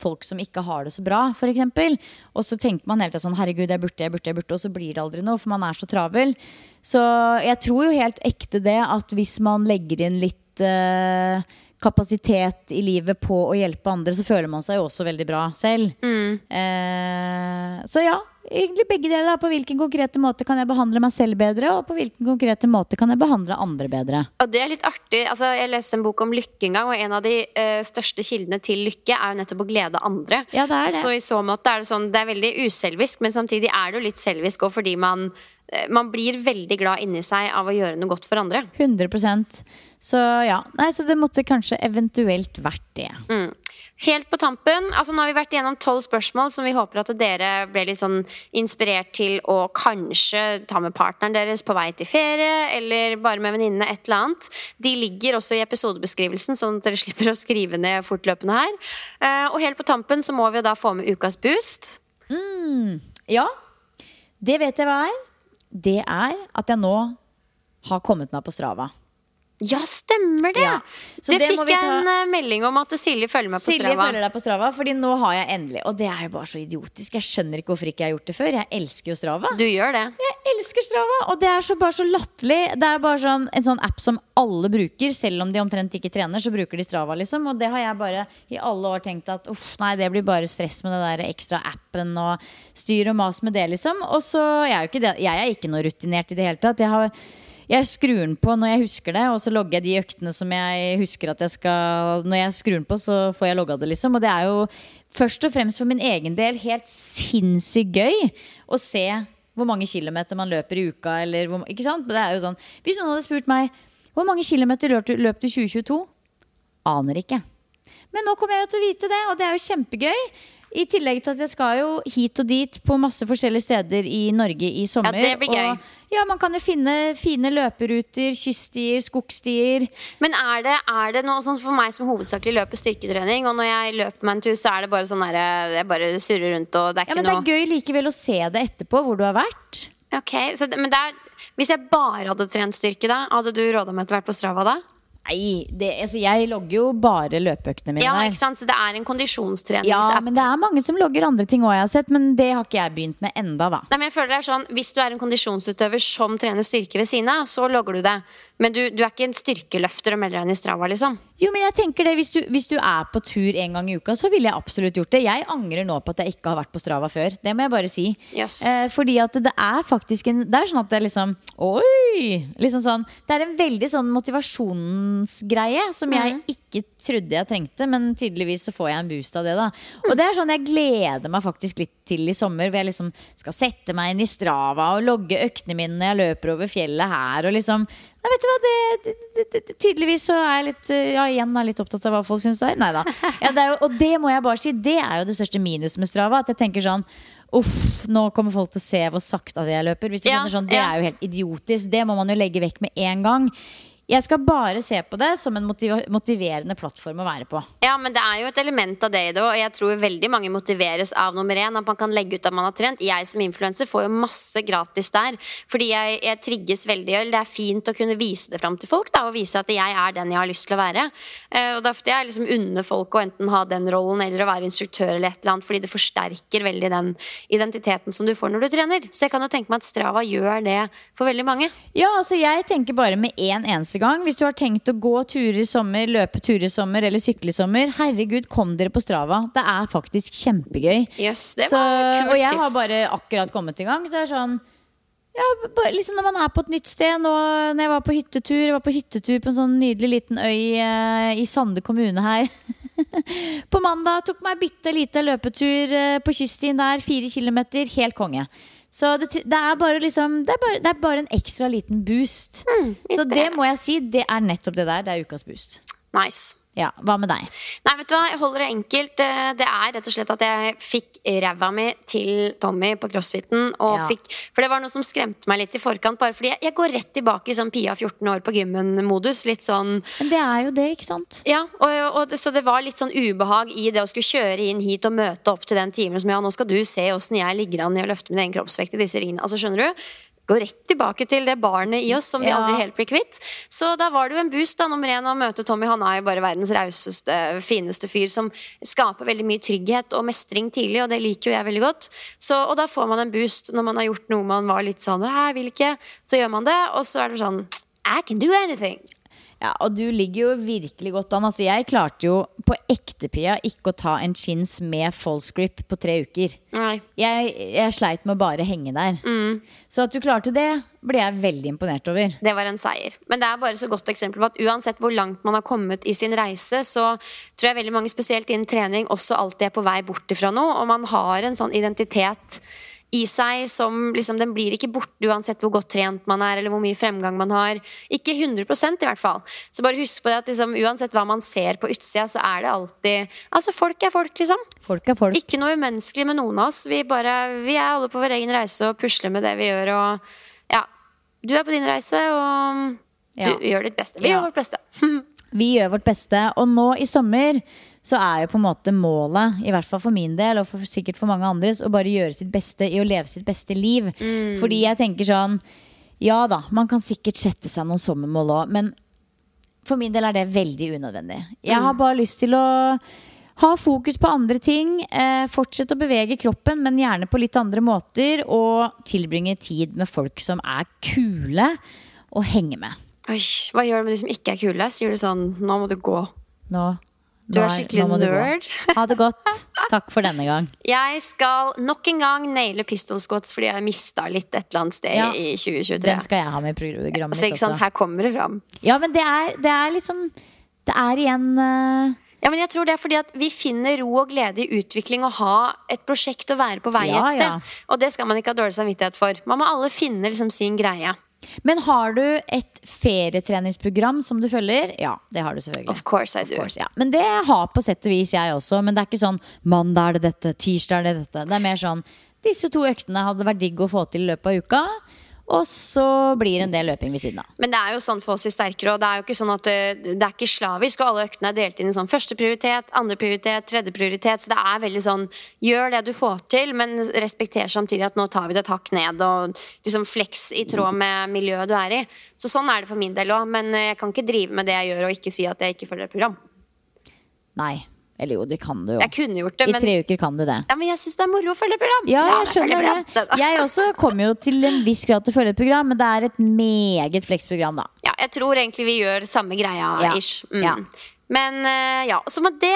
folk som ikke har det så bra, f.eks. Og så tenker man hele tida sånn Herregud, jeg burde, jeg burde, jeg burde. Og så blir det aldri noe, for man er så travel. Så jeg tror jo helt ekte det at hvis man legger inn litt eh, kapasitet i livet på å hjelpe andre, så føler man seg jo også veldig bra selv. Eh, så ja, egentlig begge deler. På hvilken konkrete måte kan jeg behandle meg selv bedre, og på hvilken konkrete måte kan jeg behandle andre bedre. Og det er litt artig. Altså, jeg leste en bok om lykke en gang, og en av de uh, største kildene til lykke er jo nettopp å glede andre. Ja, det er det. Så i så måte er det sånn, det er veldig uselvisk, men samtidig er det jo litt selvisk òg fordi man, man blir veldig glad inni seg av å gjøre noe godt for andre. 100% Så ja, Nei, så det måtte kanskje eventuelt vært det. Helt på tampen, altså Nå har vi vært igjennom tolv spørsmål som vi håper at dere ble litt sånn inspirert til å kanskje ta med partneren deres på vei til ferie, eller bare med venninnene, et eller annet. De ligger også i episodebeskrivelsen, sånn at dere slipper å skrive ned fortløpende her. Eh, og helt på tampen så må vi jo da få med ukas boost. Ja, det vet jeg hva er. Det er at jeg nå har kommet meg på Strava. Ja, stemmer det! Ja, så det, det fikk jeg ta- en eh, melding om at Silje følger meg på Silje Strava. følger deg på Strava, Fordi nå har jeg endelig Og det er jo bare så idiotisk. Jeg skjønner ikke hvorfor ikke jeg har gjort det før. Jeg elsker jo Strava. Du gjør det. Jeg elsker Strava, og det er så bare så latterlig. Det er bare sånn, en sånn app som alle bruker, selv om de omtrent ikke trener, så bruker de Strava, liksom. Og det har jeg bare i alle år tenkt at uff, nei, det blir bare stress med den der ekstra appen og styr og mas med det, liksom. Og så jeg er jo ikke det. Jeg er ikke noe rutinert i det hele tatt. Jeg har jeg skrur den på når jeg husker det, og så logger jeg de øktene som jeg husker at jeg skal Når jeg skrur den på, så får jeg logga det, liksom. Og det er jo først og fremst for min egen del helt sinnssykt gøy å se hvor mange kilometer man løper i uka, eller hvor, ikke sant? Det er jo sånn Hvis noen hadde spurt meg hvor mange kilometer løp du, i 2022, aner ikke. Men nå kommer jeg jo til å vite det, og det er jo kjempegøy. I tillegg til at jeg skal jo hit og dit på masse forskjellige steder i Norge i sommer. Ja, det blir gøy. Og ja, man kan jo finne fine løperuter, kyststier, skogstier. Men er det, er det noe sånn for meg som hovedsakelig løper styrketrening, og når jeg løper meg en tur, så er det bare sånn der, jeg bare surrer rundt, og det er Ja, ikke men det noe er gøy likevel å se det etterpå, hvor du har vært. Ok, så men det er, Hvis jeg bare hadde trent styrke, da, hadde du råda meg til å være på Strava da? Nei, det, altså jeg logger jo bare løpeøktene mine Ja, ikke sant? Så det er en Ja, men det er mange som logger andre ting òg, jeg har sett. Men det har ikke jeg begynt med enda, da. Nei, men jeg føler det er sånn, Hvis du er en kondisjonsutøver som trener styrke ved siden av, så logger du det. Men du, du er ikke en styrkeløfter og melder deg inn i Strava, liksom. Jo, men jeg tenker det, hvis du, hvis du er på tur en gang i uka, så ville jeg absolutt gjort det. Jeg angrer nå på at jeg ikke har vært på Strava før. Det må jeg bare si. Yes. Eh, fordi at det er faktisk en Det er sånn at det er liksom Oi! Liksom sånn, det er en veldig sånn motivasjonsgreie som jeg ikke trodde jeg trengte, men tydeligvis så får jeg en boost av det, da. Og det er sånn jeg gleder meg faktisk litt til i sommer, hvor jeg liksom skal sette meg inn i Strava og logge øktene mine når jeg løper over fjellet her, og liksom Nei, vet du hva, det, det, det, tydeligvis så er jeg litt uh, Ja, igjen er jeg litt opptatt av hva folk syns det er. Nei da. Ja, jo, og det må jeg bare si, det er jo det største minus med Strava. At jeg tenker sånn Uff, nå kommer folk til å se hvor sakte jeg løper. Hvis du skjønner sånn, Det er jo helt idiotisk. Det må man jo legge vekk med en gang. Jeg skal bare se på det som en motiv motiverende plattform å være på. Ja, men det er jo et element av det i det òg. Jeg tror veldig mange motiveres av nummer én. At man kan legge ut at man har trent. Jeg som influenser får jo masse gratis der. Fordi jeg, jeg trigges veldig. Eller det er fint å kunne vise det fram til folk. Da, og vise at jeg er den jeg har lyst til å være. Eh, og Derfor jeg liksom unner folk å enten ha den rollen eller å være instruktør eller et eller annet. Fordi det forsterker veldig den identiteten som du får når du trener. Så jeg kan jo tenke meg at Strava gjør det for veldig mange. Ja, altså jeg tenker bare med én en eneste gang. Hvis du har tenkt å gå turer i sommer, løpe turer i sommer eller sykle i sommer, herregud, kom dere på Strava. Det er faktisk kjempegøy. Yes, det Så, var kult og jeg har bare akkurat kommet i gang. Så det er sånn ja, bare, liksom Når man er på et nytt sted nå, Når jeg var på hyttetur Jeg var på hyttetur på en sånn nydelig liten øy eh, i Sande kommune her. på mandag tok meg bitte lite løpetur eh, på kyststien der. Fire kilometer. Helt konge. Så det, det er bare liksom det er bare, det er bare en ekstra liten boost. Så det må jeg si, det er nettopp det der. Det er ukas boost. Nice. Ja, Hva med deg? Nei, vet du hva, jeg holder det enkelt. Eh, Det er rett og slett at jeg fikk ræva mi til Tommy på crossfiten. Ja. fikk, for det var noe som skremte meg litt i forkant. Bare fordi jeg, jeg går rett tilbake i sånn Pia 14 år på gymmen-modus. Litt sånn Men det er jo det, ikke sant? ja, og, og Så det var litt sånn ubehag i det å skulle kjøre inn hit og møte opp til den timen som ja, nå skal du se åssen jeg ligger an i å løfte min egen kroppsvekt i disse ringene. Altså, skjønner du? Gå rett tilbake til det barnet i oss som vi Ja. aldri helt blir kvitt. Så da var det jo en boost da, nummer én å møte Tommy. Han er jo bare verdens rauseste, fineste fyr som skaper veldig mye trygghet og mestring tidlig, og det liker jo jeg veldig godt. Så, og da får man en boost når man har gjort noe man var litt sånn Jeg vil ikke. Så gjør man det, og så er det sånn I can do anything. Ja, Og du ligger jo virkelig godt an. Altså, jeg klarte jo på ekte, Pia, ikke å ta en chins med false grip på tre uker. Nei. Jeg, jeg sleit med å bare henge der. Så at du klarte det, ble jeg veldig imponert over. Det var en seier. Men det er bare så godt eksempel på at uansett hvor langt man har kommet i sin reise, så tror jeg veldig mange, spesielt innen trening, også alltid er på vei bort ifra noe. Og man har en sånn identitet i seg som liksom, Den blir ikke borte uansett hvor godt trent man er, eller hvor mye fremgang man har. Ikke 100 i hvert fall. Så bare husk på det at liksom, uansett hva man ser på utsida, så er det alltid Altså, folk er folk, liksom. Folk er folk. Ikke noe umenneskelig med noen av oss. Vi, bare, vi er alle på vår egen reise og pusler med det vi gjør. Og ja, du er på din reise, og du Ja. gjør ditt beste. Vi Ja. gjør vårt beste. Vi gjør vårt beste. Og nå i sommer så er jo på en måte målet, i hvert fall for min del, og for, sikkert for mange andres, å bare gjøre sitt beste i å leve sitt beste liv. Fordi jeg tenker sånn Ja da, man kan sikkert sette seg noen sommermål òg, men for min del er det veldig unødvendig. Jeg har bare lyst til å ha fokus på andre ting. Eh, fortsett å bevege kroppen, men gjerne på litt andre måter. Og tilbringe tid med folk som er kule å henge med. Oi, hva gjør du med de som ikke er kule? Sier du sånn Nå må du gå. Nå, Du er skikkelig nerd. Ha det godt. Takk for denne gang. Jeg skal nok en gang naile pistol squats fordi jeg mista litt et eller annet sted Ja. i 2023. Den skal jeg ha med i programmet Så mitt ikke sant, her kommer det fram. Ja, men det er, det er liksom Det er igjen uh... Ja, men jeg tror det er fordi at vi finner ro og glede i utvikling og ha et prosjekt å være på vei Ja, et sted. ja. Og det skal man ikke ha dårlig samvittighet for. Man må alle finne liksom sin greie. Men har du et ferietreningsprogram som du følger? Ja, det har du selvfølgelig. Of course I do. Course, ja. Men det har på sett og vis jeg også. Men det er ikke sånn mandag er det dette, tirsdag er det dette. Det er mer sånn disse to øktene hadde vært digg å få til i løpet av uka. Og så blir det en del løping ved siden av. Men det er jo sånn for oss i Sterkere, og det er jo ikke sånn at det, det er ikke slavisk, og alle øktene er delt inn i sånn første prioritet, andre prioritet, tredje prioritet, så det er veldig sånn gjør det du får til, men respekter samtidig at nå tar vi det et hakk ned, og liksom flex i tråd med miljøet du er i. Så sånn er det for min del òg, men jeg kan ikke drive med det jeg gjør, og ikke si at jeg ikke følger et program. Nei. Eller jo, det kan du jo. Jeg kunne gjort det, I men, tre uker kan du det. ja, men jeg syns det er moro å følge et program. Ja, jeg skjønner det. Jeg også kommer jo til en viss grad til å følge et program, men det er et meget fleksprogram, da. Ja, jeg tror egentlig vi gjør samme greia, Ja. ish. Mm. Ja. Men eh, ja, så med det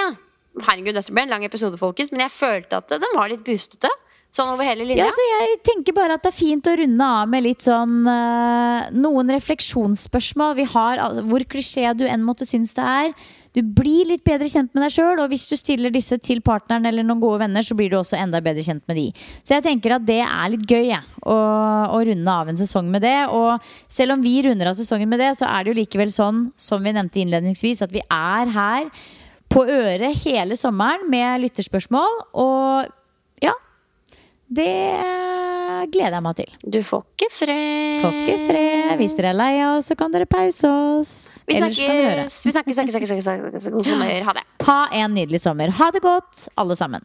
Herregud, dette ble en lang episode, folkens, men jeg følte at den var litt boostete. Sånn over hele linja. Ja, så jeg tenker bare at det er fint å runde av med litt sånn eh, Noen refleksjonsspørsmål. Vi har, hvor klisjé du enn måtte synes det er. Du blir litt bedre kjent med deg sjøl, og hvis du stiller disse til partneren eller noen gode venner, så blir du også enda bedre kjent med de. Så jeg tenker at det er litt gøy, jeg. å, å runde av en sesong med det. Og selv om vi runder av sesongen med det, så er det jo likevel sånn, som vi nevnte innledningsvis, at vi er her på øret hele sommeren med lytterspørsmål. Og det gleder jeg meg til. Du får ikke fred. Får ikke fred. Hvis dere er lei av oss, så kan dere pause oss. Vi snakkes. Vi snakkes, snakkes, snakkes, snakkes, snakkes. God sommer. Ha det. Ha en nydelig sommer. Ha det godt, alle sammen.